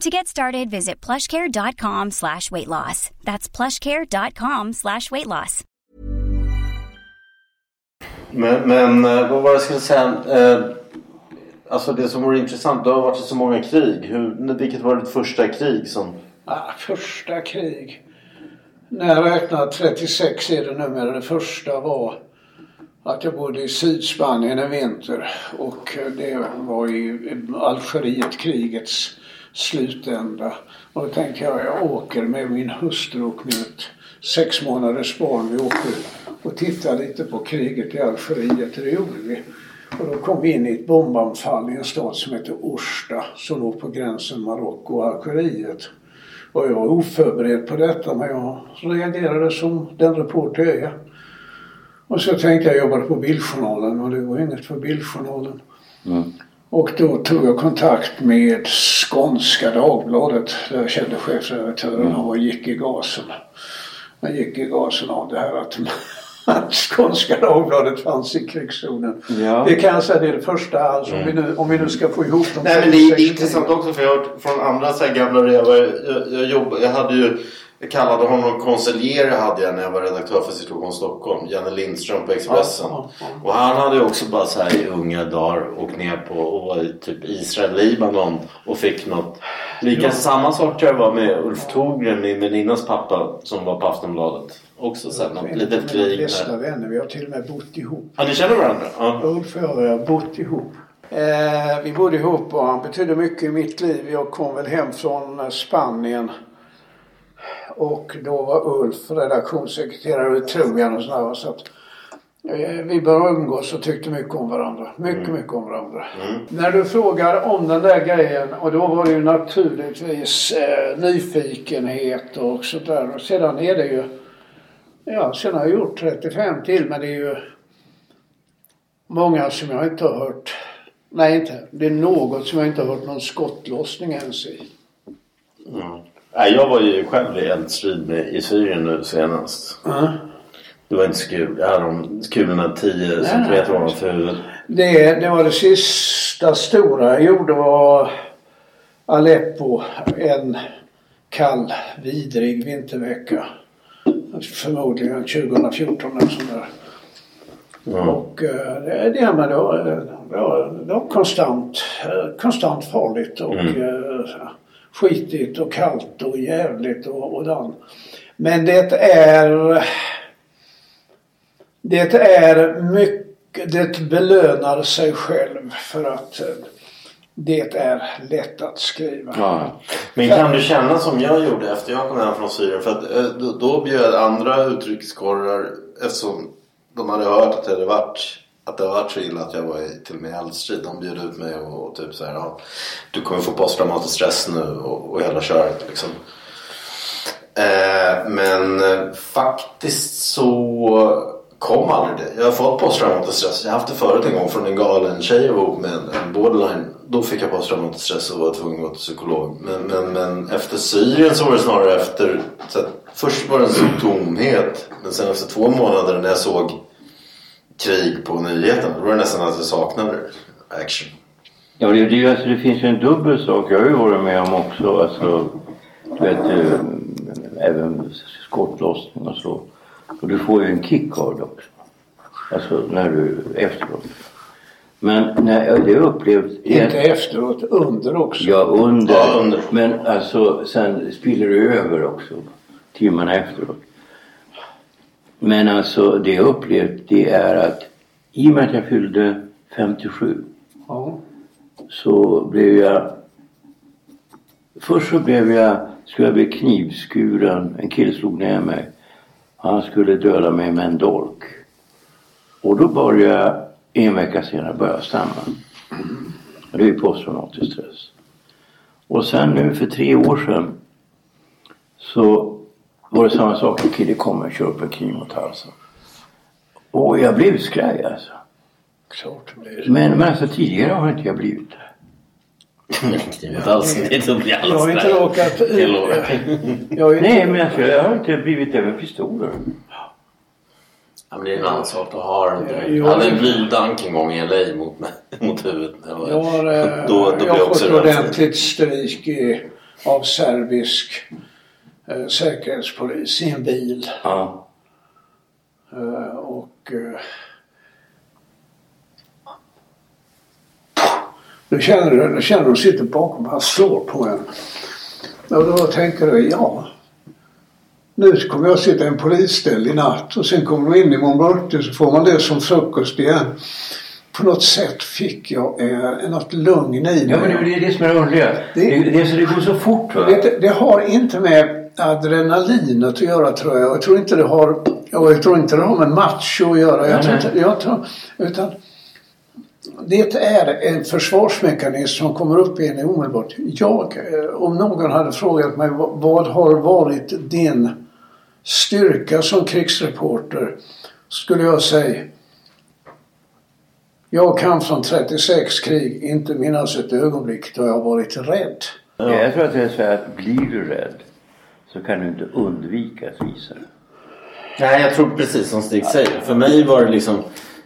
To get started, visit plushcare.com slash weight loss. That's plushcare.com slash weight loss. Men, men eh, vad var det jag skulle säga? Eh, alltså det som vore intressant, det har varit så många krig. Hur, vilket var ditt första krig som... Ah, första krig. När jag räknar 36 är det numera. Det första var att jag bodde i Sydspanien en vinter och det var i Algeriet-krigets slutända. Och då tänkte jag, jag åker med min hustru och mitt sex månaders barn. Vi åker och tittar lite på kriget i Algeriet. Det gjorde vi. Och då kom vi in i ett bombanfall i en stad som heter Orsta som låg på gränsen Marocko och Algeriet. Och jag var oförberedd på detta men jag reagerade som den reporter jag är. Och så tänkte jag jag jobbade på Bildjournalen och det var inget för Bildjournalen. Mm. Och då tog jag kontakt med Skånska Dagbladet där jag kände chefredaktören och gick i gasen. Jag gick i gasen av det här att, att Skånska Dagbladet fanns i krigszonen. Ja. Det kan jag säga, det är det första alltså, om, vi nu, om vi nu ska få ihop de Nej men det är, det är 60. intressant också för jag har hört från andra så här gamla revare. Jag, jag, jobb, jag hade ju jag kallade honom konsiljer hade jag när jag var redaktör för Situation Stockholm. Janne Lindström på Expressen. Ja, ja, Och han hade ju också bara så här i unga dagar åkt ner på och var i typ Israel, Libanon och fick något. Lika Ja. samma sak tror jag var med Ulf Thorgren, min väninnas pappa som var på Aftonbladet. Också så här, något litet krig. bästa vänner. Vi har till och med bott ihop. Ja, ni känner varandra? Ja. Ulf och jag har bott ihop. Eh, vi bodde ihop och han betydde mycket i mitt liv. Jag kom väl hem från Spanien. Och då var Ulf redaktionssekreterare, tror jag. Och sådär, så att, eh, vi började umgås och tyckte mycket om varandra. Mycket, mycket om varandra. När du frågar om den där grejen och då var det ju naturligtvis eh, nyfikenhet och sådär. Och sedan är det ju Ja, sen har jag gjort 35 till men det är ju många som jag inte har hört. Nej, inte. Det är något som jag inte har hört någon skottlossning ens i. Mm. Nej, jag var ju själv i eldstrid med, i Syrien nu senast. Mm. Det var inte så kul. Jag hade de kulorna 10 centimeter ovanför huvudet. Det, det var det sista stora jag gjorde var Aleppo en kall, vidrig vintervecka. Förmodligen 2014 eller sånt där. Och eh, det, det, men det, var, det, var, det var konstant, eh, konstant farligt och Mm skitigt och kallt och jävligt och, och dan. Men det är det är mycket, det belönar sig själv för att eh, det är lätt att skriva. Ja. Men kan du känna som jag gjorde efter jag kom hem från Syrien? För att, eh, då, då bjöd andra utrikeskorrar eftersom de hade hört att det hade varit att det har varit så illa att jag var i till och med i eldstrid. De bjöd ut mig och, och typ så här, ja, du kommer få posttraumatisk stress nu och, och hela köret liksom. Eh, men eh, faktiskt så kom aldrig det. Jag har fått posttraumatisk stress. Jag har haft det förut en gång från en galen tjej jag var ihop med, en, en borderline. Då fick jag posttraumatisk stress och var tvungen att gå till psykolog. Men, men, men efter Syrien så var det snarare efter... Så att först var det en sån tomhet. Men sen efter två månader när jag såg krig på nyheterna. Då var det nästan att jag saknade action. Ja, det, det, alltså, det finns ju en dubbel sak. Jag har ju varit med om också. Alltså, du vet, eh, även skottlossning och så. Och du får ju en kick av det också. Alltså när du efteråt. Men när jag det upplevt... Inte efteråt, under också. Ja, under. Ja, under. Men alltså sen spiller det över också. Timmarna efteråt. Men alltså det jag upplevt det är att i och med att jag fyllde 57 Ja. så blev jag... Först så blev jag, skulle jag bli knivskuren. En kille slog ner mig. Han skulle döda mig med en dolk. Och då började jag, en vecka senare, började jag stamma. Det är ju posttraumatisk stress. Och sen nu för tre år sedan så var det samma sak. En kille kom och körde upp en kniv mot halsen. Och jag blev skraj alltså. Klart det. Men, men alltså tidigare har inte jag blivit det. Knivet halsen, det tog vi alla Jag har inte råkat. Jag Nej men alltså jag har inte blivit det med pistoler. Ja, men det är en annan sak. Då har du inte det. Jag hade en blydank en gång i LA mot, mig, mot huvudet. Det var- Jag har, eh, då, då jag har fått ordentligt stryk i, av serbisk eh, säkerhetspolis i en bil. Ja. Eh, och eh, du känner du, du känner du sitter bakom, han slår på en. Och då tänker du, ja. nu kommer jag sitta i en polisställ i natt och sen kommer du in imorgon bitti så får man det som frukost igen. På något sätt fick jag eh, något lugn i mig. Ja men det är det som är det underliga. Det, det, så det går så fort va? Det, det har inte med adrenalinet att göra tror jag. Jag tror inte det har, och jag tror inte det har med macho att göra. Jag tror inte, jag tror, utan det är en försvarsmekanism som kommer upp i en omedelbart. Jag, eh, om någon hade frågat mig vad har varit din styrka som krigsreporter skulle jag säga jag kan från 36 krig inte minnas ett ögonblick då jag varit rädd. Ja. Jag tror att jag säger att blir du rädd så kan du inte undvika att visa det. Nej, jag tror precis som Stig säger. För mig var det liksom...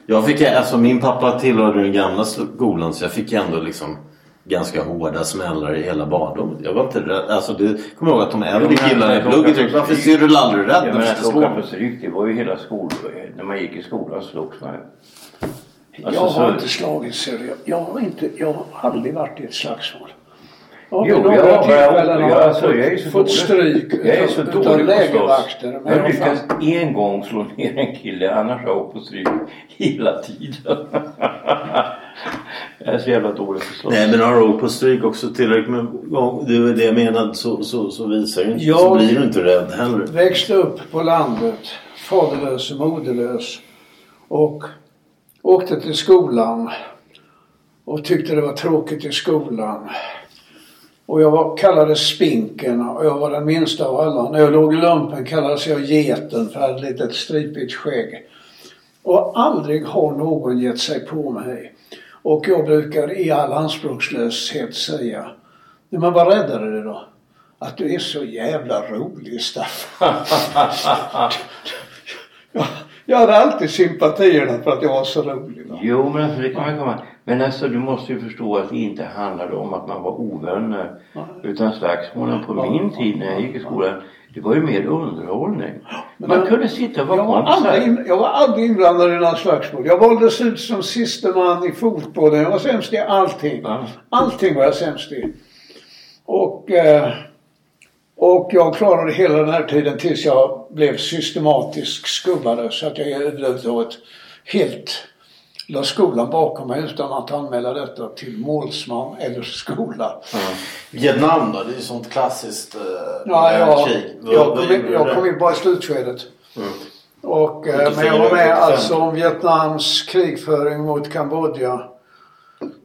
Jag fick, alltså min pappa tillhörde den gamla skolan så jag fick ändå liksom ganska hårda smällar i hela barndomen. Jag var inte rädd. Alltså du kommer ihåg att de äldre killarna i plugget Varför ser du aldrig rädd? Jag menar att åka stryk det var ju hela skolan. När man gick i skolan slogs man Alltså, jag har så... inte slagits seriöst. Jag har, inte, jag har aldrig varit i ett slagsmål. Ja, jo, jag, jag, jag, jag, alltså, jag är så fått stryk jag är så dålig lägervakter. Jag har lyckats en gång slå ner en kille annars har jag på stryk hela tiden. jag är så jävla dålig på Nej men har du åkt på stryk också tillräckligt med gång, det är det jag menar så, så, så visar ju inte, jag så blir du inte rädd heller. Jag växte upp på landet, faderlös och moderlös. Och åkte till skolan och tyckte det var tråkigt i skolan. Och jag var, kallades Spinken och jag var den minsta av alla. När jag låg i lumpen kallades jag Geten för jag hade ett litet stripigt skägg. Och aldrig har någon gett sig på mig. Och jag brukar i all anspråkslöshet säga, men vad räddade det då? Att du är så jävla rolig Staffan. Jag hade alltid sympatierna för att jag var så rolig. Va? Jo men alltså det kan man komma. Men alltså du måste ju förstå att det inte handlade om att man var ovänner. Nej. Utan slagsmålen på min tid när jag gick i skolan. Det var ju mer underhållning. Men man kunde sitta och vara jag var, aldrig in, jag var aldrig inblandad i några slagsmål. Jag valdes ut som siste man i fotbollen. Jag var sämst i allting. Ja. Allting var jag sämst i. Och eh, och jag klarade hela den här tiden tills jag blev systematisk skubbare så att jag överhuvudtaget helt la skolan bakom mig utan att anmäla detta till målsman eller skola. Mm. Vietnam då? Det är ju sånt klassiskt eh, ja, ja, krig. Jag kom, in, jag kom in bara i slutskedet. Mm. Och, eh, men jag var med alltså om Vietnams krigföring mot Kambodja.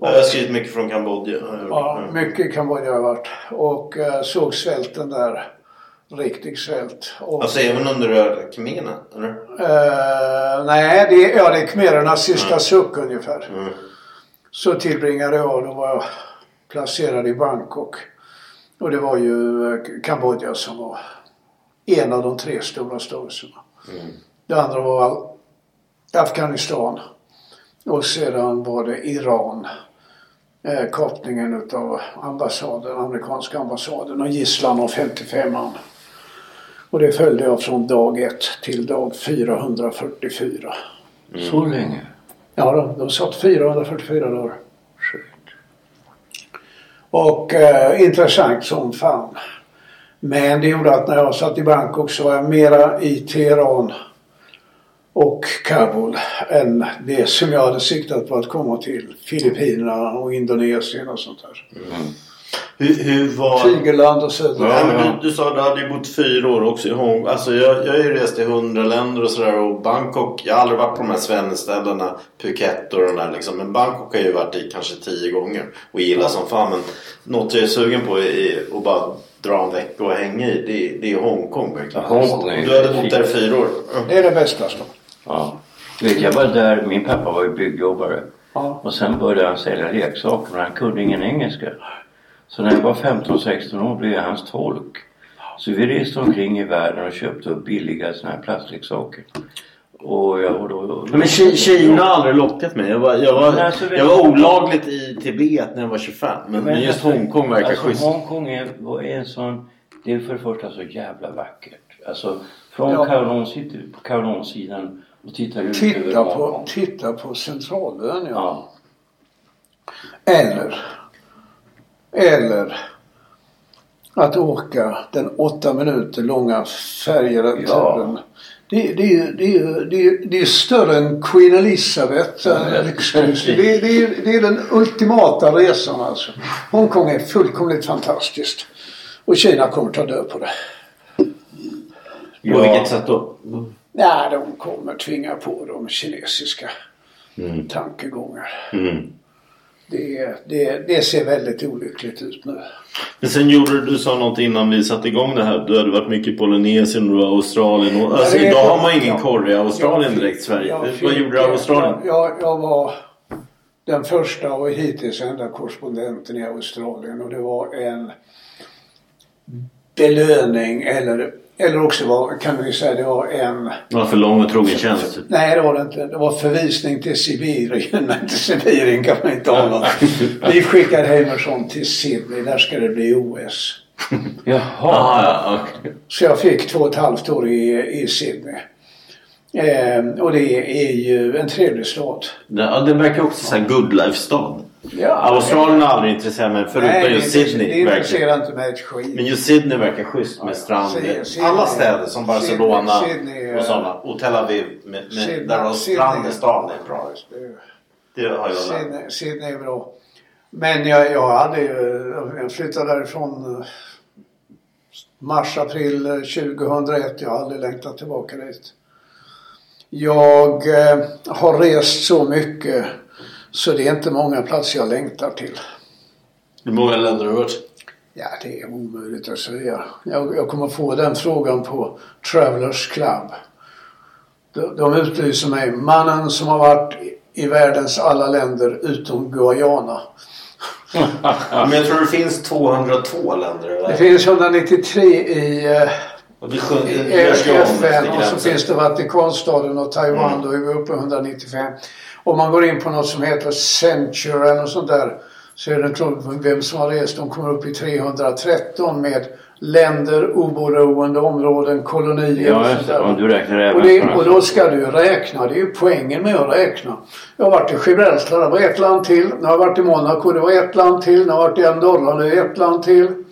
Jag har skrivit mycket från Kambodja. Ja, mycket i Kambodja har jag varit. Och eh, såg svälten där. Riktig svält. Och, alltså även under röda khmererna? Eh, nej, det, ja, det är khmerernas sista mm. suck ungefär. Mm. Så tillbringade jag, då var jag placerad i Bangkok. Och det var ju eh, Kambodja som var en av de tre stora stavelserna. Mm. Det andra var Afghanistan. Och sedan var det Iran. Eh, kapningen utav ambassaden, amerikanska ambassaden och gisslan av 55 man. Och det följde jag från dag 1 till dag 444. Mm. Så länge? Ja, de, de satt 444 dagar. Och eh, intressant som fan. Men det gjorde att när jag satt i Bangkok så var jag mera i Teheran och Kabul än det som jag hade siktat på att komma till. Filippinerna och Indonesien och sånt där. Mm. Hur, hur var... Tigerland och södra. Ja, men du, du sa att du hade ju bott fyra år också i Hongkong. Alltså jag, jag har ju rest i hundra länder och sådär och Bangkok. Jag har aldrig varit på de här svenneställena. Phuket och de där liksom. Men Bangkok har jag ju varit i kanske tio gånger. Och gillar som fan. Men något jag är sugen på är att bara dra en vecka och hänga i. Det, det är Hongkong verkligen. Ja, Hongkong är du hade bott där i fyra år. Mm. Det är det bästa. Så. Ja. Vet, jag var där, min pappa var ju byggjobbare. Ja. Och sen började han sälja leksaker men han kunde ingen engelska. Så när jag var 15-16 år blev jag hans tolk. Så vi reste omkring i världen och köpte upp billiga såna här plastleksaker. Och jag, och då, då, men Kina har aldrig lockat mig. Jag var, jag var, alltså, jag var olagligt i Tibet när jag var 25. Men, men just alltså, Hongkong verkar alltså, schysst. Hongkong är, är en sån... Det är för det första så jävla vackert. Alltså från ja. Kowloon-sidan och tittar ut titta över på, Titta på Centralön ja. ja. Eller eller att åka den åtta minuter långa färjeturen. Ja. Det, det, det, det, det är större än Queen Elizabeth. eh. Det, det, det är den ultimata resan alltså. Hongkong är fullkomligt fantastiskt. Och Kina kommer ta död på det. På vilket sätt då? Nej, de kommer tvinga på de kinesiska tankegångar. Mm. Det, det, det ser väldigt olyckligt ut nu. Men sen gjorde du, sa något innan vi satte igång det här. Du hade varit mycket i Polynesien och Australien. Och, alltså Ja, idag har man ingen ja. korre i Australien Jag- direkt Sverige. jag Vad gjorde du i Australien? Jag, jag var den första och hittills enda korrespondenten i Australien och det var en belöning eller, eller också var, kan vi säga det var en Det var för lång och trogen tjänst. Nej det var det inte. Det var förvisning till Sibirien. Men till Sibirien kan man inte hålla. Vi skickade hem en sån till Sydney. Där ska det bli OS. Jaha. Ah, ja, okej. Så jag fick två och ett halvt år i, i Sydney. Eh, och det är ju en trevlig stad. Det, ja, det verkar också så här good life-stad. Ja, Australien har aldrig intresserat mig förutom Nej, just Sydney. det intresserar inte mig ett skit. Men just Sydney verkar schysst med strand. Alla städer som Barcelona Sydney- och eh, sådana. Och Tel Aviv med, med, Sydney- där Sydney- strand i är bra. Det har jag lärt Sydney, Sydney är bra. Men jag, jag hade ju, jag flyttade därifrån eh, mars, april eh, 2001. Jag har aldrig längtat tillbaka dit. Jag eh, har rest så mycket så det är inte många platser jag längtar till. Hur många länder har du varit? Ja, det är omöjligt att säga. Jag, jag kommer få den frågan på Travelers Club. De, de utlyser mig, mannen som har varit i- världens alla länder utom Guyana. Men jag tror det finns 202 länder i Det finns 193 i, eh, Och det sjunker, det FN och så finns det Vatikanstaden och Taiwan. Då är vi uppe i 195. Om man går in på något som heter eller något sånt där så är det klart vem som har rest. De kommer upp i 313 med länder, oberoende områden, kolonier och Ja, sånt just det. där. Om du räknar även Och, det, och då ska du räkna. Det är ju poängen med att räkna. Jag har varit i Gibraltar, det var ett land till. Nu har jag varit i Monaco, det var ett land till. Nu har jag varit i Andorra, det är ett land till.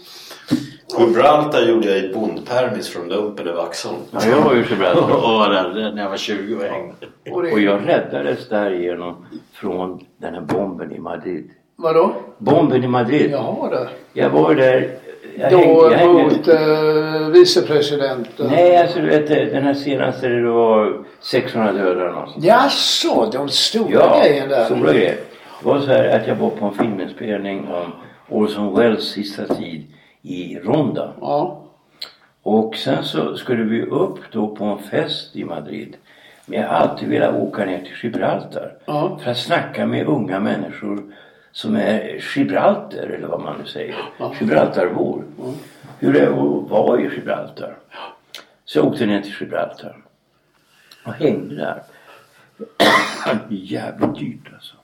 Gibraltar gjorde jag i bondpermis från Dumpen i Vaxholm. Ja, jag var ju i Gibraltar. och var där när jag var 20 och hängde. Och jag räddades därigenom från den här bomben i Madrid. Vadå? Bomben i Madrid. Ja, det. Jag var där. Jag Då hängde, jag hängde. mot eh, vicepresidenten. Nej, alltså du vet den här senaste det var 600 döda eller. Jaså, de stora Ja, grejen där. stora grejer. Det var så här att jag var på en filminspelning om Orson Welles sista tid i Ronda. Ja. Och sen så skulle vi upp då på en fest i Madrid. Men jag har alltid velat åka ner till Gibraltar. Ja. För att snacka med unga människor som är Gibraltar eller vad man nu säger. Gibraltarbor. Hur det är att vara i Gibraltar. Så jag åkte ner till Gibraltar. Och hängde där. Jävligt dyrt alltså.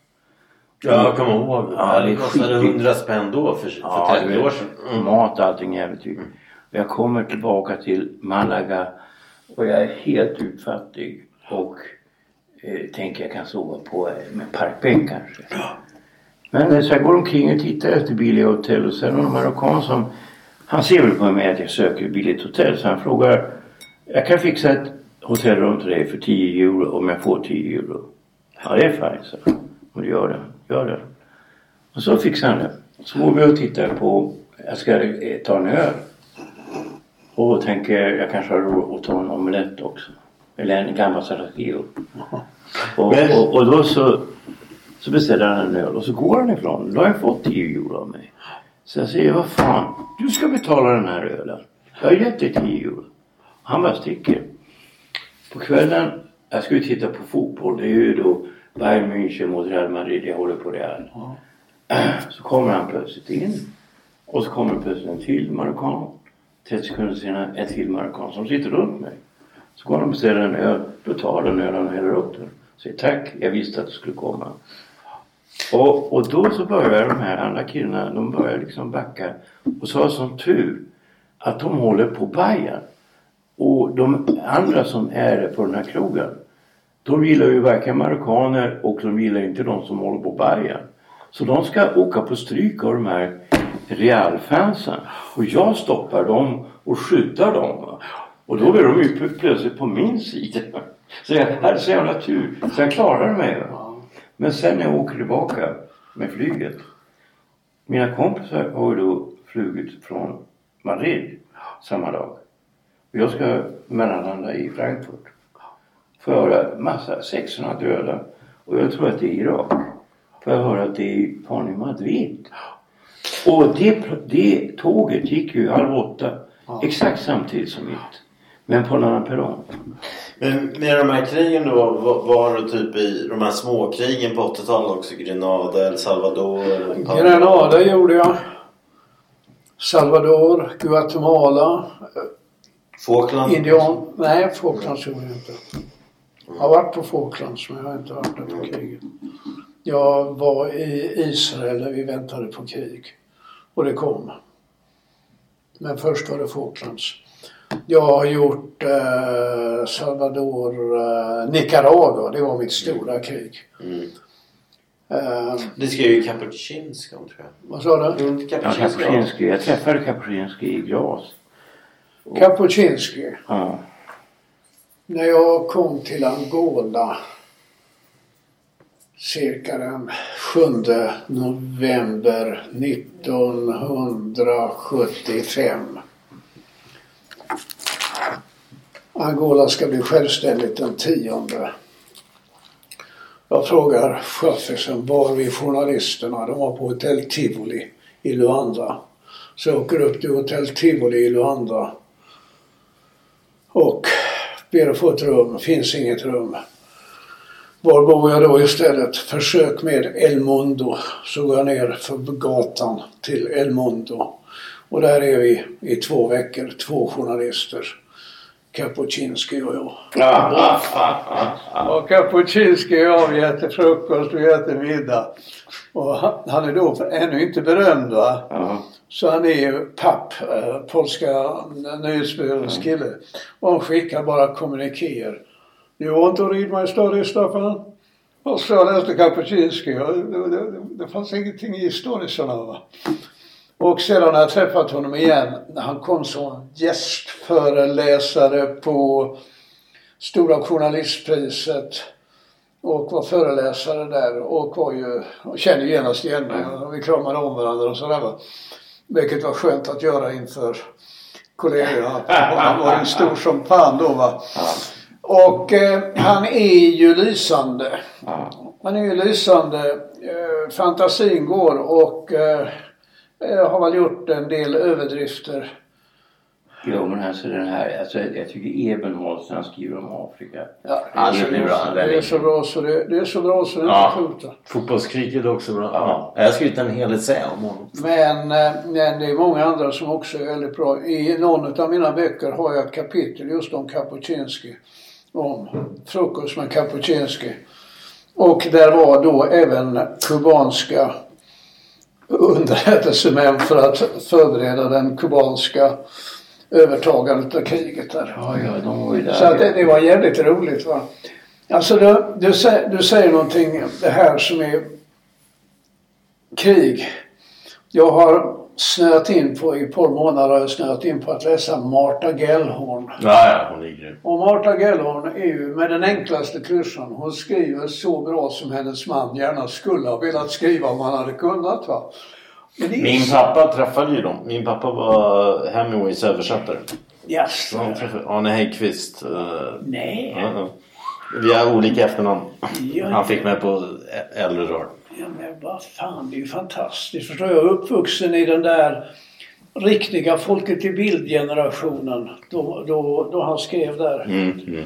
Ja, jag kommer ihåg. Ja, det det kostade. 100 spänn då för, för Ja, 30 du år vet, sedan. Mm. Mat och allting dyrt. Och Jag kommer tillbaka till Malaga och jag är helt utfattig och eh, tänker jag kan sova på en parkbänk kanske. Men eh, så jag går omkring och tittar efter billiga hotell och sen en marockan som han ser väl på mig att jag söker billigt hotell så han frågar jag kan fixa ett hotellrum till dig för 10 euro om jag får 10 euro. Ja det är fine så. Och gör det, gör det. Och så fixar han det. Så går vi och tittar på, jag ska ta en öl. Och tänker jag kanske har råd att ta en omelett också. Eller en gammal Sarajevo. Och, och, och då så, så beställer han en öl och så går han ifrån. Då har jag fått 10 euro av mig. Så jag säger, vad fan, du ska betala den här ölen. Jag har gett dig 10 euro. Han bara sticker. På kvällen, jag ska ju titta på fotboll. Det är ju då Bayern München mot Real Madrid. Jag håller på Real. Så kommer han plötsligt in. Och så kommer plötsligt en till marockan. 30 sekunder senare en till marockan som sitter runt mig. Så går han och beställer en öl. Då tar den ölen och häller upp den. Säger tack, jag visste att du skulle komma. Och, och då så börjar de här andra killarna, de börjar liksom backa. Och så har som tur att de håller på Bayern. Och de andra som är på den här krogen. De gillar ju varken marockaner och de gillar inte de som håller på bergen. Så de ska åka på stryk av de här Real-fansen. Och jag stoppar dem och skyddar dem. Och då är de ju plötsligt på min sida. Så jag hade så jävla tur. Så jag klarade mig. Men sen när jag åker tillbaka med flyget. Mina kompisar har ju då flugit från Madrid samma dag. Och jag ska mellanlanda i Frankfurt. Höra massa 600 döda. Och jag tror att det är Irak. Får jag höra att det är fan i Madrid. Och det, det tåget gick ju halv åtta. Exakt samtidigt som mitt. Men på en annan perrong. Men med de här krigen då, var, var det typ i de här småkrigen på 80-talet också? Grenada, El Salvador? Grenada gjorde jag. Salvador, Guatemala, Falkland? Indian... Nej, Falklands gjorde jag inte. Jag har varit på Falklands men jag har inte varit där på kriget. Jag var i Israel när vi väntade på krig. Och det kom. Men först var det Falklands. Jag har gjort eh, Salvador, eh, Nicaragua. Det var mitt stora krig. Mm. Eh, Det ska ju Kapuscinski om tror jag. vad sa du? Mm, Ja, Kapuscinski. Kapuscinski. Jag träffade Kapuscinski i Glas. Kapuscinski. Ja. När jag kom till Angola cirka den 7 november 1975. Angola ska bli självständigt den 10. Jag frågar chauffören var vi journalisterna? De var på Hotell Tivoli i Luanda. Så jag åker upp till Hotell Tivoli i Luanda och ber att få ett rum. Finns inget rum. Var bor jag då istället? Försök med El Mundo. Så går jag ner för gatan till El Mundo. Och där är vi i två veckor, två journalister. Kapuscinski och Kapuscinski och jag, vi äter frukost, vi äter middag. Och han, är då ännu inte berömd va. Ja. Så han är ju papp, eh, polska nyhetsbyråns kille. Och han skickar bara kommunikéer. You want to read my story Staffan? Och så läste Kapuscinski och det, det, det, det fanns ingenting i storiesarna va. Och sedan har jag träffat honom igen när han kom som gästföreläsare på Stora Journalistpriset och var föreläsare där och var ju, och kände genast igen mig. Och Vi kramade om varandra och sådär. Vilket var skönt att göra inför kollegorna. Han var ju stor som fan då va. Och eh, han är ju lysande. Han är ju lysande. Eh, fantasin går och eh, har väl gjort en del överdrifter. Jo men alltså den här, alltså jag tycker Ebenholz när han skriver om Afrika. Ja, Ja, det blir bra. Det är så bra så det, det är så bra så det inte Ja. skjuter. Fotbollskriget är också bra. Ja. Jag har skrivit en hel essä om honom. Men, eh, men det är många andra som också är väldigt bra. I någon av mina böcker har jag ett kapitel just om Kapuscinski. Om frukost med Kapuscinski. Och där var då även kubanska underrättelsemän för att förbereda den kubanska övertagandet av kriget där. Ja, ja, de var ju där. Så att det, det var jävligt roligt va. Alltså du, du, du säger någonting, det här som är krig. Jag har snöat in på, i ett par månader har jag snöat in på att läsa Marta Gellhorn. Ja, ja, hon är grym. Och Marta Gellhorn är ju med den enklaste klyschan. Hon skriver så bra som hennes man gärna skulle ha velat skriva om han hade kunnat va. Är Min pappa träffade ju dem. Min pappa var Hemingways översättare. Yes. Han träffade Arne Häggkvist. eh, Nej. ja, ja. Vi har olika efternamn. Han fick mig på äldre dagar. Ja men vad fan, det är ju fantastiskt. Förstår jag, är uppvuxen i den där riktiga Folket i bild-generationen. Då, då, då han skrev där. Mm, mm.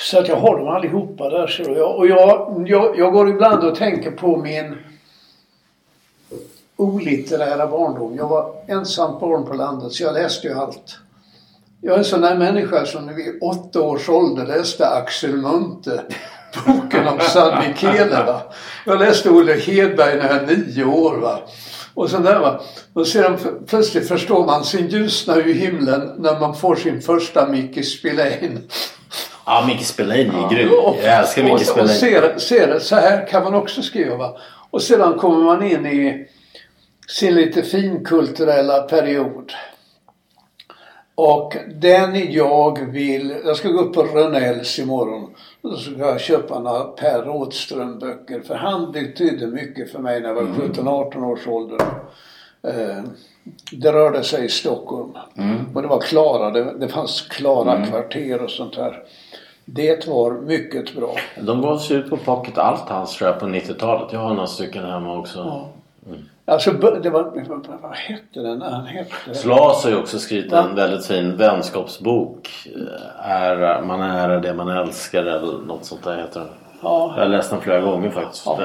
Så att jag har dem allihopa där ser du. Jag, och jag, jag, jag går ibland och tänker på min olitterära barndom. Jag var ensamt barn på landet så jag läste ju allt. Jag är en sån där människa som vid åtta års ålder läste Axel Munthe. Boken om San Michele va. Jag läste Olle Hedberg när jag var nio år va. Och sånt där va. Och sedan plötsligt förstår man, sin ljusnar ju himlen när man får sin första Micke Spillane. Ja, Micke Spillane är grym. Och- Jag älskar och, Micke och Spillane. ser, ser det, så här kan man också skriva. Va? Och sedan kommer man in i sin lite finkulturella period. Och den jag vill, jag ska gå upp på Rönnells imorgon och så ska jag köpa några Per Rådström böcker för han betydde mycket för mig när jag var 17-18 års ålder. Eh, det rörde sig i Stockholm och det var klara, det, det fanns klara kvarter och sånt där. Det var mycket bra. De gavs ut på Pocket Althans tror jag på 90-talet. Jag har några stycken hemma också. Alltså det var, vad, vad hette den? Han hette... Slas har ju också skrivit en väldigt fin vänskapsbok. Eh, Är, man är det man älskar eller något sånt där heter den. Ja. Jag har läst den flera gånger faktiskt. Och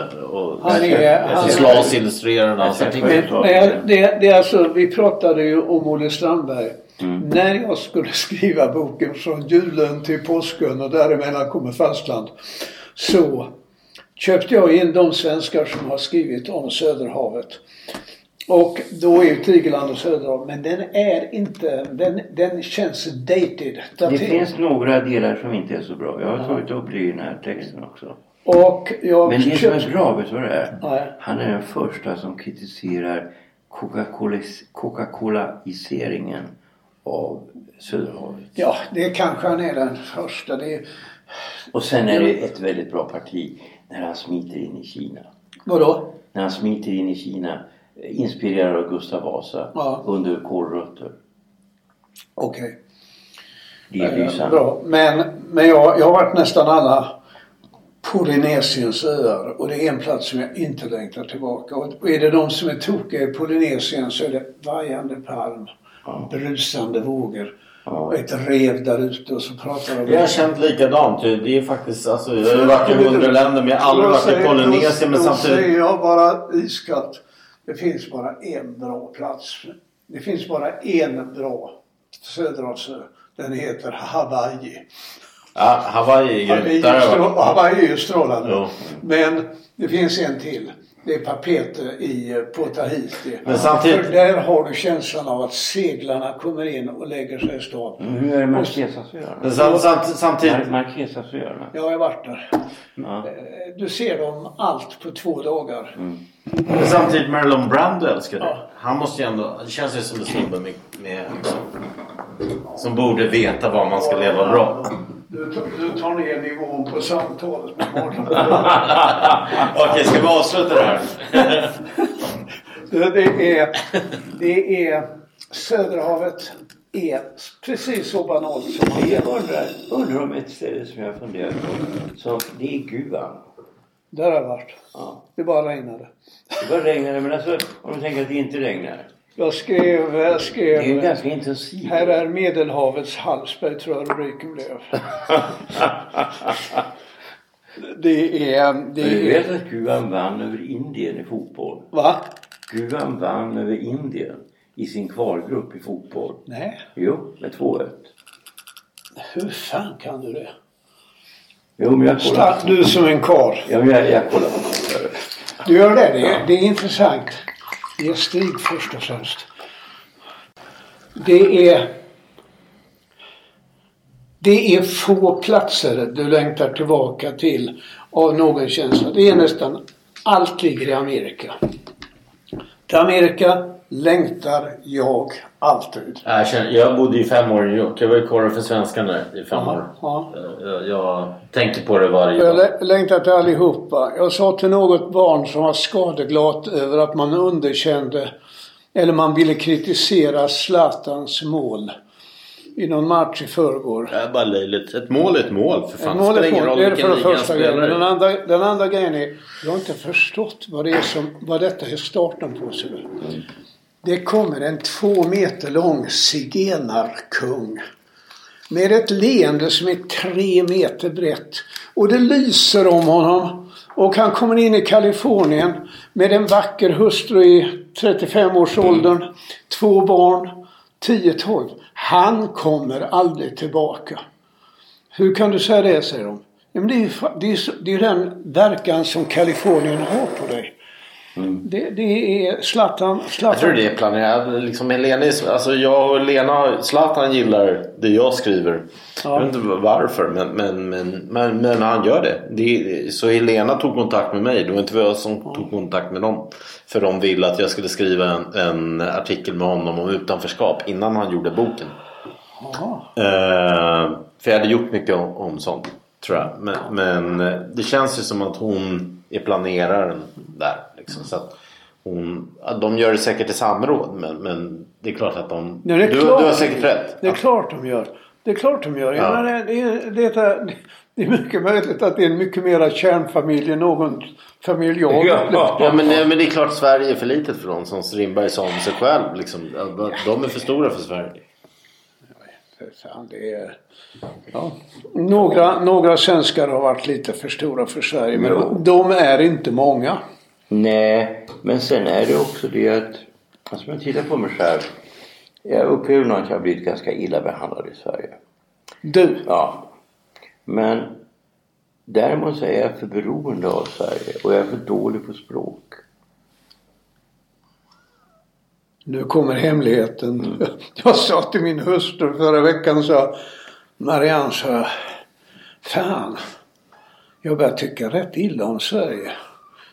Han är- han är- Slas illustrerar den. Alltså. Men det, det är alltså, vi pratade ju om Olle Strandberg. När jag skulle skriva boken från julen till påsken och däremellan kommer fastland. Så köpte jag in de svenskar som har skrivit om Söderhavet. Och då är ju Tigerland och Söderhavet, men den är inte, den, den känns dated. Det finns några delar som inte är så bra. Jag har tagit upp det i den här texten också. Och jag Men det som är bra, vet du vad det är? Nej. Han är den första som kritiserar Coca-Cola-iseringen av Söderhavet. Ja, det kanske han är den första. Det är, Och sen är det ett väldigt bra parti när han smiter in i Kina. vadå? När han smiter in i Kina eh, inspirerad av Gustav Vasa Ja. under kålrötter. Okej. Det är Eh, lysande. Bra. Men, men jag, jag har varit nästan alla Polynesiens öar och det är en plats som jag inte längtar tillbaka. Och är det de som är tokiga i Polynesien så är det vajande palm, brusande vågor och ett rev där ute och så pratar de Jag har känt likadant. Det är faktiskt, alltså, jag har varit i hundra länder men jag har aldrig varit i Polynesien. Men då, då samtidigt... säger jag bara iskallt. Det finns bara en bra plats. Det finns bara en bra Söderhavsö. Den heter Hawaii. Ja, Hawaii är grymt. Hawaii är ju strålande. Jo. Men det finns en till. Det är Papete i, på Tahiti. Men samtidigt- För där har du känslan av att seglarna kommer in och lägger sig i stad. Men hur är det Marquesasöarna? Men sam, samt, samtidigt... Mar- Marquesasöarna? Jag har varit där. Ja. Eh, Du ser dem allt på två dagar. Men samtidigt Marlon Brando älskar det. Han måste ju ändå... Det känns ju som en snubbe med... med som borde veta vad man ska leva bra. Du, tar- du tar ner nivån på samtalet med Marlon. Okej, ska vi avsluta det här? Det, det, är, det är Söderhavet är precis så banalt som man Jag undrar, undrar om ett ställe som jag funderar på. Så det är Guam. Där har jag varit. Ja. Det bara regnade. Det bara regnar men alltså om du tänker att det inte regnar. Jag skrev, jag Det skrev är ju ganska intensivt. Här är Medelhavets Hallsberg tror jag rubriken blev. Det är... Men du Det vet är att Guam vann över Indien i fotboll? va? Guam vann över Indien i sin kvalgrupp i fotboll. Nej. Jo, med 2-1. Hur fan kan du det? Jo, men jag kollar. Du som en karl. Ja, men jag, jag kollar det. Du gör det? Det är, det är intressant. Det är Stig först och främst. Det är... Det är få platser du längtar tillbaka till av någon känsla. Det är nästan allt ligger i Amerika. Till Amerika längtar jag alltid. Jag, känner, jag bodde i fem år i New York. Jag var ju korre för svenskarna i fem Ja, år. ja. Jag, jag tänker på det varje Jag dag. lä- längtar till allihopa. Jag sa till något barn som var skadeglatt över att man underkände eller man ville kritisera Zlatans mål i någon match i förrgår. Det är bara löjligt. Ett mål är ett mål för fan. Ett mål det är ingen mål. Det är det för han första grejen. Den andra, den andra grejen är, jag har inte förstått vad det är som, vad detta är starten på. Så det kommer en två meter lång zigenarkung. Med ett leende som är tre meter brett. Och det lyser om honom. Och han kommer in i Kalifornien med en vacker hustru i 35-årsåldern. Två barn. 10-12. Han kommer aldrig tillbaka. Hur kan du säga det, säger de. Ja, men det, är ju, det, är det är den verkan som Kalifornien har på dig. Det, det är Zlatan. Zlatan. Jag tror det är planerat. Liksom alltså jag och Lena, Zlatan gillar det jag skriver. Jag vet inte varför men, men, men, men, men han gör det. det. Så Helena tog kontakt med mig. Det var inte jag som tog kontakt med dem. För de ville att jag skulle skriva en, en artikel med honom om utanförskap innan han gjorde boken. Eh, för jag hade gjort mycket om, om sånt tror jag. Men, men eh, det känns ju som att hon är planeraren där. Liksom, så att hon, ja, de gör det säkert i samråd men, men det är klart att de... Ja, är du, klart. du har säkert rätt. Det är klart de gör. Det är klart de gör. Ja. Ja. Men det, är, det, är, det är mycket möjligt att det är en mycket mera kärnfamilj än någon familj jag Ja, upplevt. ja men, men det är klart Sverige är för litet för dem som Strindberg sa om sig själv. Liksom. De är för stora för Sverige. Det är, ja. några, några svenskar har varit lite för stora för Sverige men de är inte många. Nej, men sen är det också det att, alltså om jag tittar på mig själv. Jag upplever nog att jag har blivit ganska illa behandlad i Sverige. Du? Ja. Men däremot så är jag för beroende av Sverige och jag är för dålig på språk. Nu kommer hemligheten. Mm. Jag sa till min hustru förra veckan så Marianne sa Fan, jag börjar tycka rätt illa om Sverige.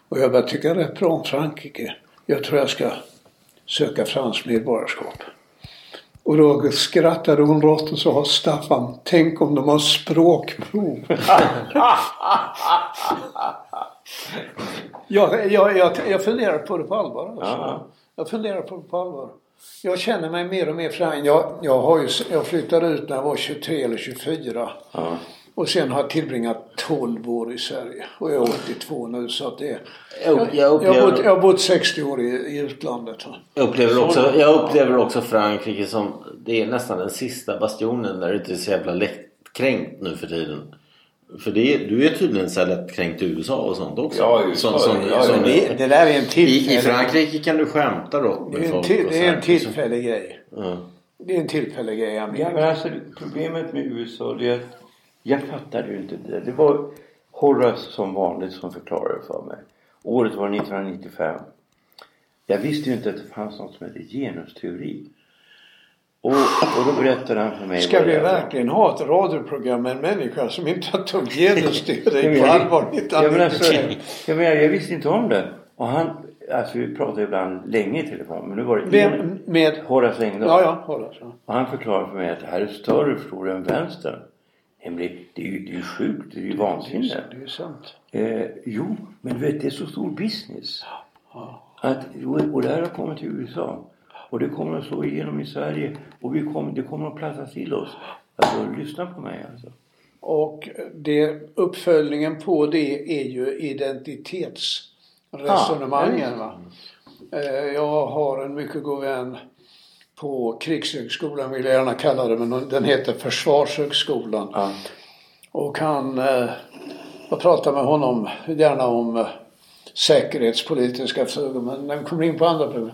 Och jag börjar tycka rätt bra om Frankrike. Jag tror jag ska söka franskt medborgarskap. Och då skrattade hon rått och sa Staffan, tänk om de har språkprov. jag, jag, jag, jag funderar på det på allvar. Alltså. Ja. Jag funderar på det på allvar. Jag känner mig mer och mer fram. Jag, jag, har ju, jag flyttade ut när jag var 23 eller 24. Ja. Och sen har jag tillbringat 12 år i Sverige. Och jag är 82 nu så att det... Jag- jag jag, upplever- har bott, jag har bott 60 år i, i utlandet. Jag upplever, också, jag upplever också Frankrike som det är nästan den sista bastionen där det inte är så jävla lättkränkt nu för tiden. För det är, du är tydligen så lättkränkt i USA och sånt också. Ja, i USA, Som- som- ja, som- Det, det där är en I, I tillfällig... Frankrike kan du skämta Det med är en, folk. till, och det är en tillfällig grej. Ja. Det är en tillfällig grej i Ja, men alltså problemet med USA det är att jag fattade ju inte det. Det var Horace som vanligt som förklarade för mig. Året var 1995. Jag visste ju inte att det fanns något som hette genusteori. Och, och då berättade han för mig Ska vi verkligen ha ett radioprogram med en människa som inte tog Ja, genusteori på jag- allvar Ja, men alltså, 1995? jag, menar, jag visste inte om det. Och han, alltså vi pratade ibland länge i telefon. Men nu var det Vem med? Horace Engdahl. Ja, ja, Horace. ja. Och han förklarade för mig att det här är större förstår du än vänstern. Nämligen, det är ju, det är ju sjukt, det är ju vansinne. Det är ju sant. Eh, jo, men du vet det är så stor business. Att, och det här har kommit till USA. Och det kommer att slå igenom i Sverige. Och vi kommer, det kommer att platsa till oss. Alltså lyssna på mig alltså. Och det, uppföljningen på det är ju identitetsresonemangen. Va? Eh, Jag har en mycket god vän på Krigshögskolan vill jag gärna kalla det men den heter Försvarshögskolan. Ja. Och han, eh, jag pratar med honom gärna om eh, säkerhetspolitiska frågor men när vi kommer in på andra problem.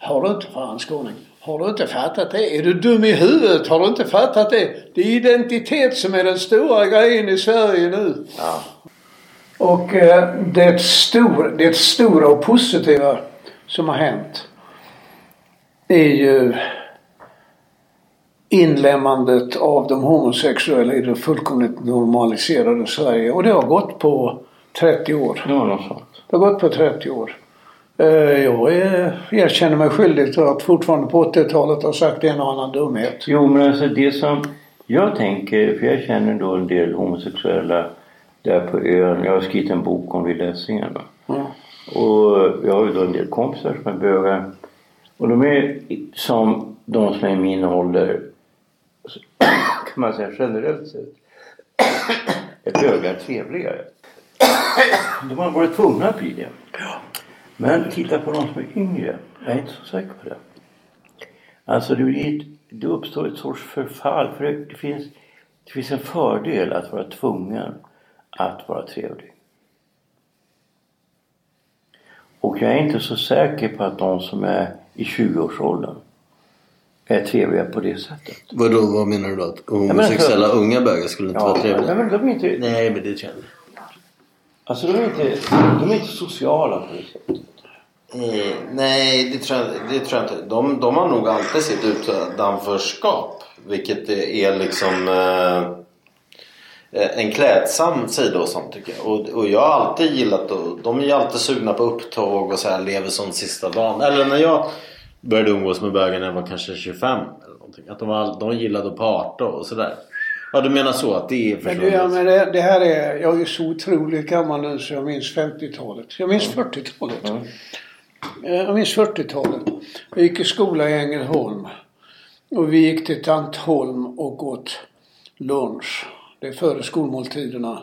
Har du inte fan skåning? Har du inte fattat det? Är du dum i huvudet? Har du inte fattat det? Det är identitet som är den stora grejen i Sverige nu. Ja. Och eh, det, stor, det stora och positiva som har hänt är ju inlämmandet av de homosexuella i det fullkomligt normaliserade Sverige. Och det har gått på 30 år. Sånt. Det har gått på 30 år. Eh, Jag är, erkänner mig skyldig till att fortfarande på 80-talet ha sagt en och annan dumhet. Jo men alltså det som jag tänker, för jag känner då en del homosexuella där på ön. Jag har skrivit en bok om vid Essingen. va. Ja. Och jag har ju då en del kompisar som är bögar. Och de är som de som är i min ålder kan man säga generellt sett är bögar trevligare. De har varit tvungna att bli det. Men titta på de som är yngre. Jag är inte så säker på det. Alltså det, blir ett, det uppstår ett sorts förfall. För det, det, finns, det finns en fördel att vara tvungen att vara trevlig. Och jag är inte så säker på att de som är i 20-årsåldern är trevliga på det sättet. Vadå, vad menar du då? Att men homosexuella alltså- unga bögar skulle inte vara trevliga? Nej, men de är inte, Nej, men det känner jag. alltså de är inte, de är inte sociala på det sättet. Eh, nej, det tror, jag, det tror jag inte. De, de har nog alltid sitt utanförskap. Vilket är liksom eh, en klädsam sida och sånt tycker jag. Och, och jag har alltid gillat att, De är ju alltid sugna på upptåg och så här lever som sista dagen. Eller när jag började umgås med bögar när jag var kanske 25 eller någonting. Att de, var, de gillade att parta och sådär. Ja du menar så att det är Men, försvunnet? det, ja, men det, det här är, jag är så otroligt gammal nu så jag minns 50-talet. Jag minns 40-talet. Eh, Jag minns 40-talet. Jag gick i skola i Ängelholm. Och vi gick till Tantholm och åt lunch. Det är före skolmåltiderna.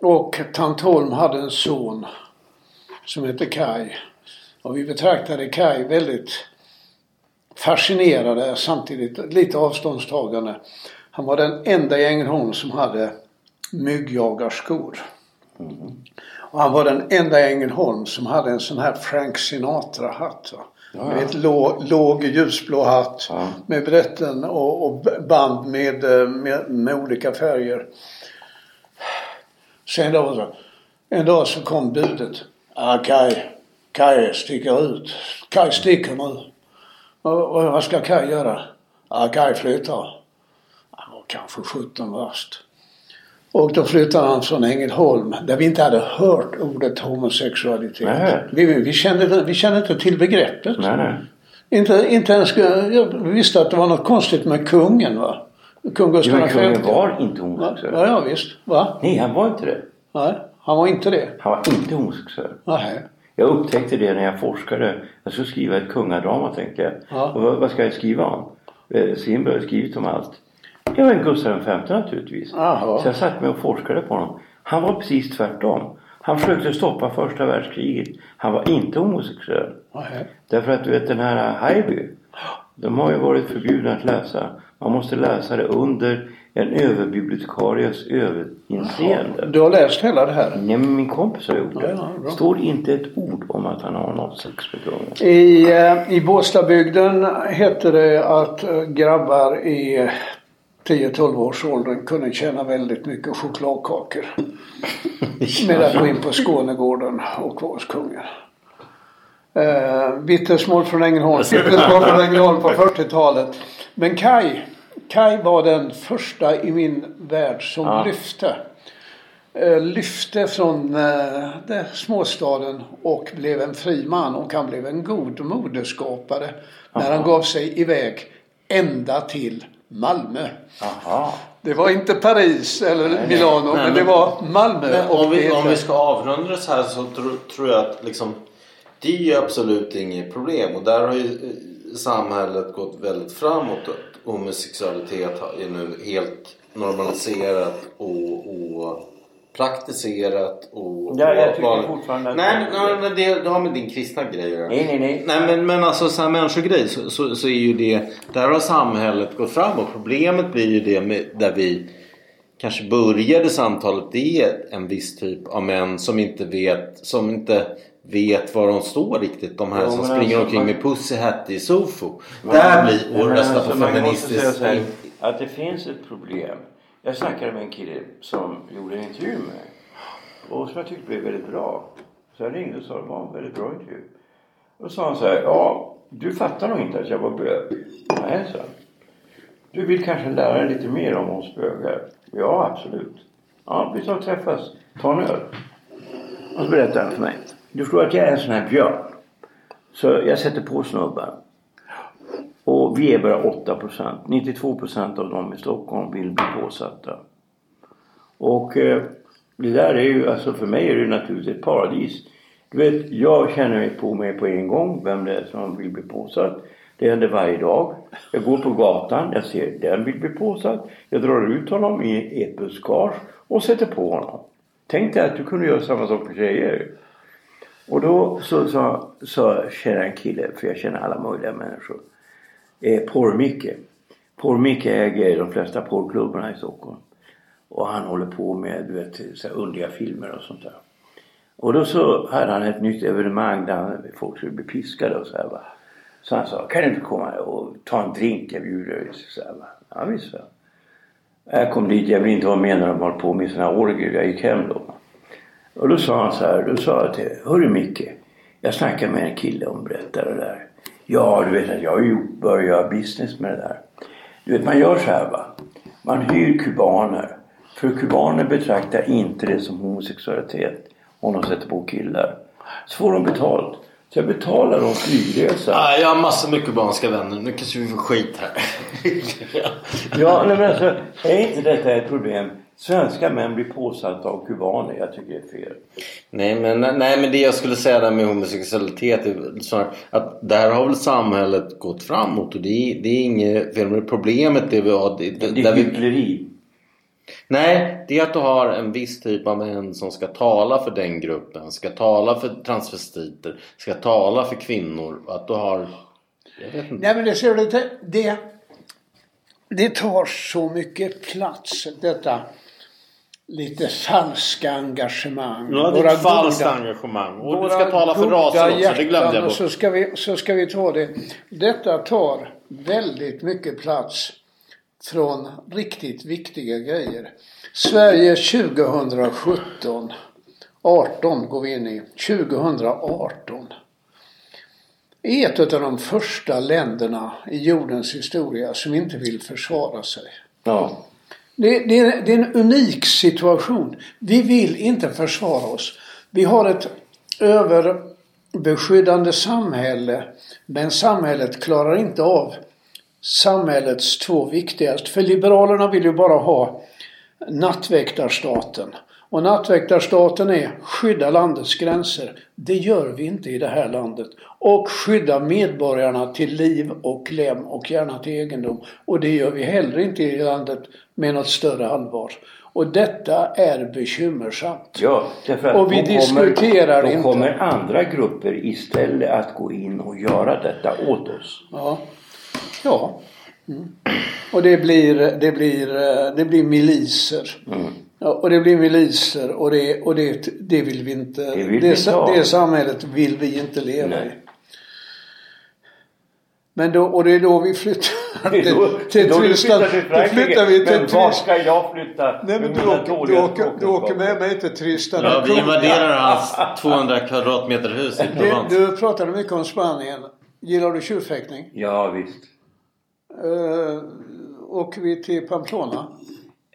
Och Tantholm hade en son som hette Kai. Och vi betraktade Kai väldigt fascinerade samtidigt lite avståndstagande. Han var den enda i Ängelholm som hade myggjagarskor. Och han var den enda i Ängelholm som hade en sån här Frank Sinatra-hatt. Ja, Med ett lå, låg ljusblå hatt Ja. med brätten och, och band med, eh, med, med olika färger. Sen då, en dag så kom budet. Ah, Kaj, Kaj sticker ut. Kaj sticker nu. Och, och vad ska Kaj göra? Ah, Kaj flyttar. Han var kanske 17 värst. Och då flyttade han från Ängelholm där vi inte hade hört ordet homosexualitet. Vi, vi, kände, vi kände inte till begreppet. Nej. Inte, inte ens, jag visste att det var något konstigt med kungen va? Kung Gustav men kungen V. var inte homosexuell. Ja, ja visst. Va? Nej, han var inte det. Nej, han var inte det. Han var inte homosexuell. Nej. Jag upptäckte det när jag forskade. Jag skulle skriva ett kungadrama tänkte jag. Ja. Och vad, vad ska jag skriva om? Eh, Strindberg har skrivit om allt. Ja, men Gustav V naturligtvis. Jaha. Så jag satt mig och forskade på honom. Han var precis tvärtom. Han försökte stoppa första världskriget. Han var inte homosexuell. Därför att du vet den här Haijby. De har ju varit förbjudna att läsa. Man måste läsa det under en överbibliotekaries överinseende. Du har läst hela det här? Nej men min kompis har gjort det. Ja, ja, bra. står inte ett ord om att han har något sex med kungen. I, eh, I Båstadbygden hette det att eh, grabbar i 10-12 års åldern kunde tjäna väldigt mycket chokladkakor. Med att gå in på Skånegården och vara hos kungen. Eh, vittnesmål från Ängelholm. Vittnesmål från Ängelholm på 40-talet. Men Kai, Kai var den första i min värld som Ja. lyfte. Eh, lyfte från eh, den småstaden och blev en fri man och han blev en god modeskapare när han gav sig iväg ända till Malmö. Jaha. Det var inte Paris eller Milano Nej, men det men- var Malmö. Om vi, det- om vi ska avrunda det så här så tro, tror jag att liksom, det är absolut inget problem. Och där har ju eh, samhället gått väldigt framåt. Homosexualitet är nu helt normaliserat och, och praktiserat. Och, Ja, jag och tycker vanligt. fortfarande att- Nej, nej, men det, det har med din kristna grej att göra. Nej, nej, nej. Nej men, men alltså så här människogrej så, så, så är ju det Där har samhället gått framåt. Problemet blir ju det med, där vi kanske började samtalet. Det är en viss typ av män som inte vet Som inte vet var de står riktigt. De här Jo, som springer alltså, omkring man- med pussy hat i sofo. Där blir Nej, och men rösta alltså, på säga feministiskt. Att det finns ett problem. Jag snackade med en kille som gjorde en intervju med mig. Och som jag tyckte blev väldigt bra. Så jag ringde och sa det var en väldigt bra intervju. Och sa han så här. Ja, du fattar nog inte att jag var bög. Nej, så. Du vill kanske lära dig lite mer om oss bögar? Ja, absolut. Ja, vi tar och träffas. Ta en öl. Och så berättade han för mig. Du förstår att jag är en sån här björn. Så jag sätter på snubbar. Och vi är bara 8 procent. 92 procent av dem i Stockholm vill bli påsatta. Och eh, det där är ju, alltså för mig är det naturligtvis ett paradis. Du vet, jag känner mig på mig på en gång vem det är som vill bli påsatt. Det händer varje dag. Jag går på gatan, jag ser den vill bli påsatt. Jag drar ut honom i ett buskage och sätter på honom. Tänk dig att du kunde göra samma sak för tjejer. Och då så sa så, så känner jag en kille, för jag känner alla möjliga människor. Eh, Porr-Micke. Porr-Micke äger de flesta porrklubbarna i Stockholm. Och han håller på med du vet, så här underliga filmer och sånt där. Och då så hade han ett nytt evenemang där folk skulle bli piskade och så här va. Så han sa, kan du inte komma och ta en drink? Jag bjuder dig. Så här, va. Ja visst va. Jag kom dit, jag vill inte vara med när de håller på med sina orgier. Jag gick hem då. Och då sa han så här, då sa jag till Hörru Micke. Jag snackade med en kille och berättade det där. Ja, du vet att jag har ju börjat business med det där. Du vet, man gör så här va. Man hyr kubaner. För kubaner betraktar inte det som homosexualitet om de sätter på killar. Så får de betalt. Så jag betalar dem flygresa. Ah, jag har massor med kubanska vänner. Nu kanske vi får skit här. Ja, nej, men alltså, är inte detta ett problem? Svenska män blir påsatta av kubaner. Jag tycker det är fel. Nej men, nej men det jag skulle säga där med homosexualitet är snarare att där har väl samhället gått framåt och det är, det är inget fel med problemet det vi har. Det, Det där är hyckleri. nej, det är att du har en viss typ av män som ska tala för den gruppen. Ska tala för transvestiter. Ska tala för kvinnor. Att du har... Jag vet inte. Nej men det ser du det, det, det tar så mycket plats detta lite falska engagemang. Ja, Våra ett falskt goda- engagemang. Och du ska tala för raser också. Det glömde jag bort. så ska, vi, så ska vi ta det. Detta tar väldigt mycket plats från riktigt viktiga grejer. Sverige 2017 18 går vi in i. 2018 är ett av de första länderna i jordens historia som inte vill försvara sig. Ja. Det, det, är, det är en unik situation. Vi vill inte försvara oss. Vi har ett överbeskyddande samhälle. Men samhället klarar inte av samhällets två viktigaste. För Liberalerna vill ju bara ha nattväktarstaten. Och nattväktarstaten är skydda landets gränser. Det gör vi inte i det här landet. Och skydda medborgarna till liv och lem och gärna till egendom. Och det gör vi heller inte i landet med något större allvar. Och detta är bekymmersamt. Ja, därför att Och vi då diskuterar kommer, inte. Då kommer andra grupper istället att gå in och göra detta åt oss. Ja. Ja. Mm. Och det blir, det blir, det blir miliser. Mm. Ja, och det blir miliser och det, och det, det vill vi inte. Det vill vi det, ha. det samhället vill vi inte leva Nej. i. Men då, och det är då vi flyttar Det är då- till, till då du Tyskland. flyttar till Då flyttar vi till Men vart ska jag flytta? Nej men du åker, du åker, du åker med mig till Tyskland. Ja, vi invaderar hans 200 kvadratmeter hus i Du, du pratade mycket om Spanien. Gillar du tjurfäktning? Ja visst. Uh, åker vi till Pamplona?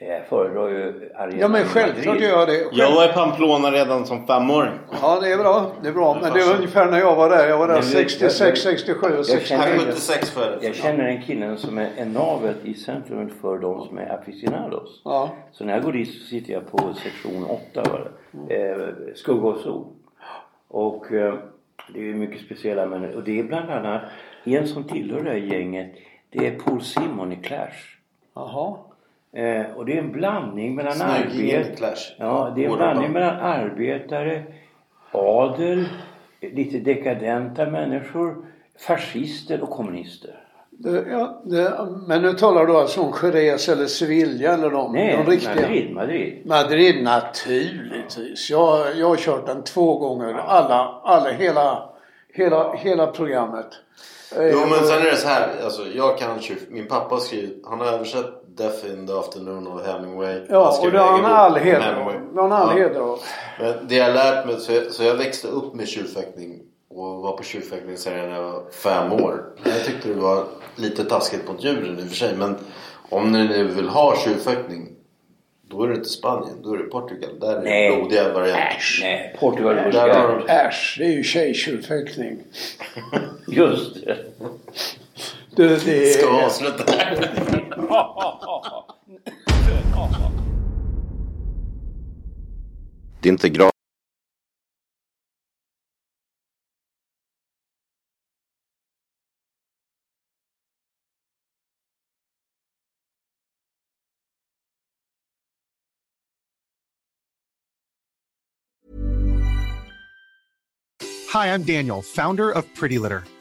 Jag föredrar ju Arena Ja men självklart gör jag det. Jag var i Pamplona redan som femåring. Ja det är bra. Det är bra. Men det var ungefär när jag var där. Jag var där Men vi- 66, 67 och Jag 69. känner, 76 för jag känner en killen som är, är navet i centrum för de som är aficionados. Ja. Så när jag går dit så sitter jag på sektion 8 var det. Eh, skugga och sol. Och eh, det är ju mycket speciella människor. Och det är bland annat en som tillhör det här gänget. Det är Paul Simon i Clash. Jaha. Eh, och det är en blandning mellan Snyggingen arbet- i Clash. Ja, det är en blandning mellan arbetare, adel, lite dekadenta människor, fascister och kommunister. Det, ja, det, men nu talar du alltså om Jerez eller Sevilla eller de, Nej, de riktiga? Madrid, Madrid. Madrid naturligtvis. Jag, jag har kört den två gånger. Alla, alla, hela, hela, hela programmet. Eh, Jo men sen är det så här. Alltså, jag kan tjur- Min pappa har skrivit. Han har översatt Death in the afternoon av Hemingway. Ja, och det har han all heder av. Det. Men det jag lärt mig. Så jag, så jag växte upp med tjurfäktning. Och var på tjurfäktningsserien när jag var fem år. Jag tyckte det var lite taskigt mot djuren i och för sig. Men om ni nu vill ha tjurfäktning. Då är det inte Spanien. Då är det Portugal. Där är det Nej. blodiga varianter. Äsch. Nej, Portugal är Äsch, det är ju tjejtjurfäktning. Just det. Det, det Ska vi avsluta här? Det är inte gratis. Hi, I'm Daniel, founder of Pretty Litter.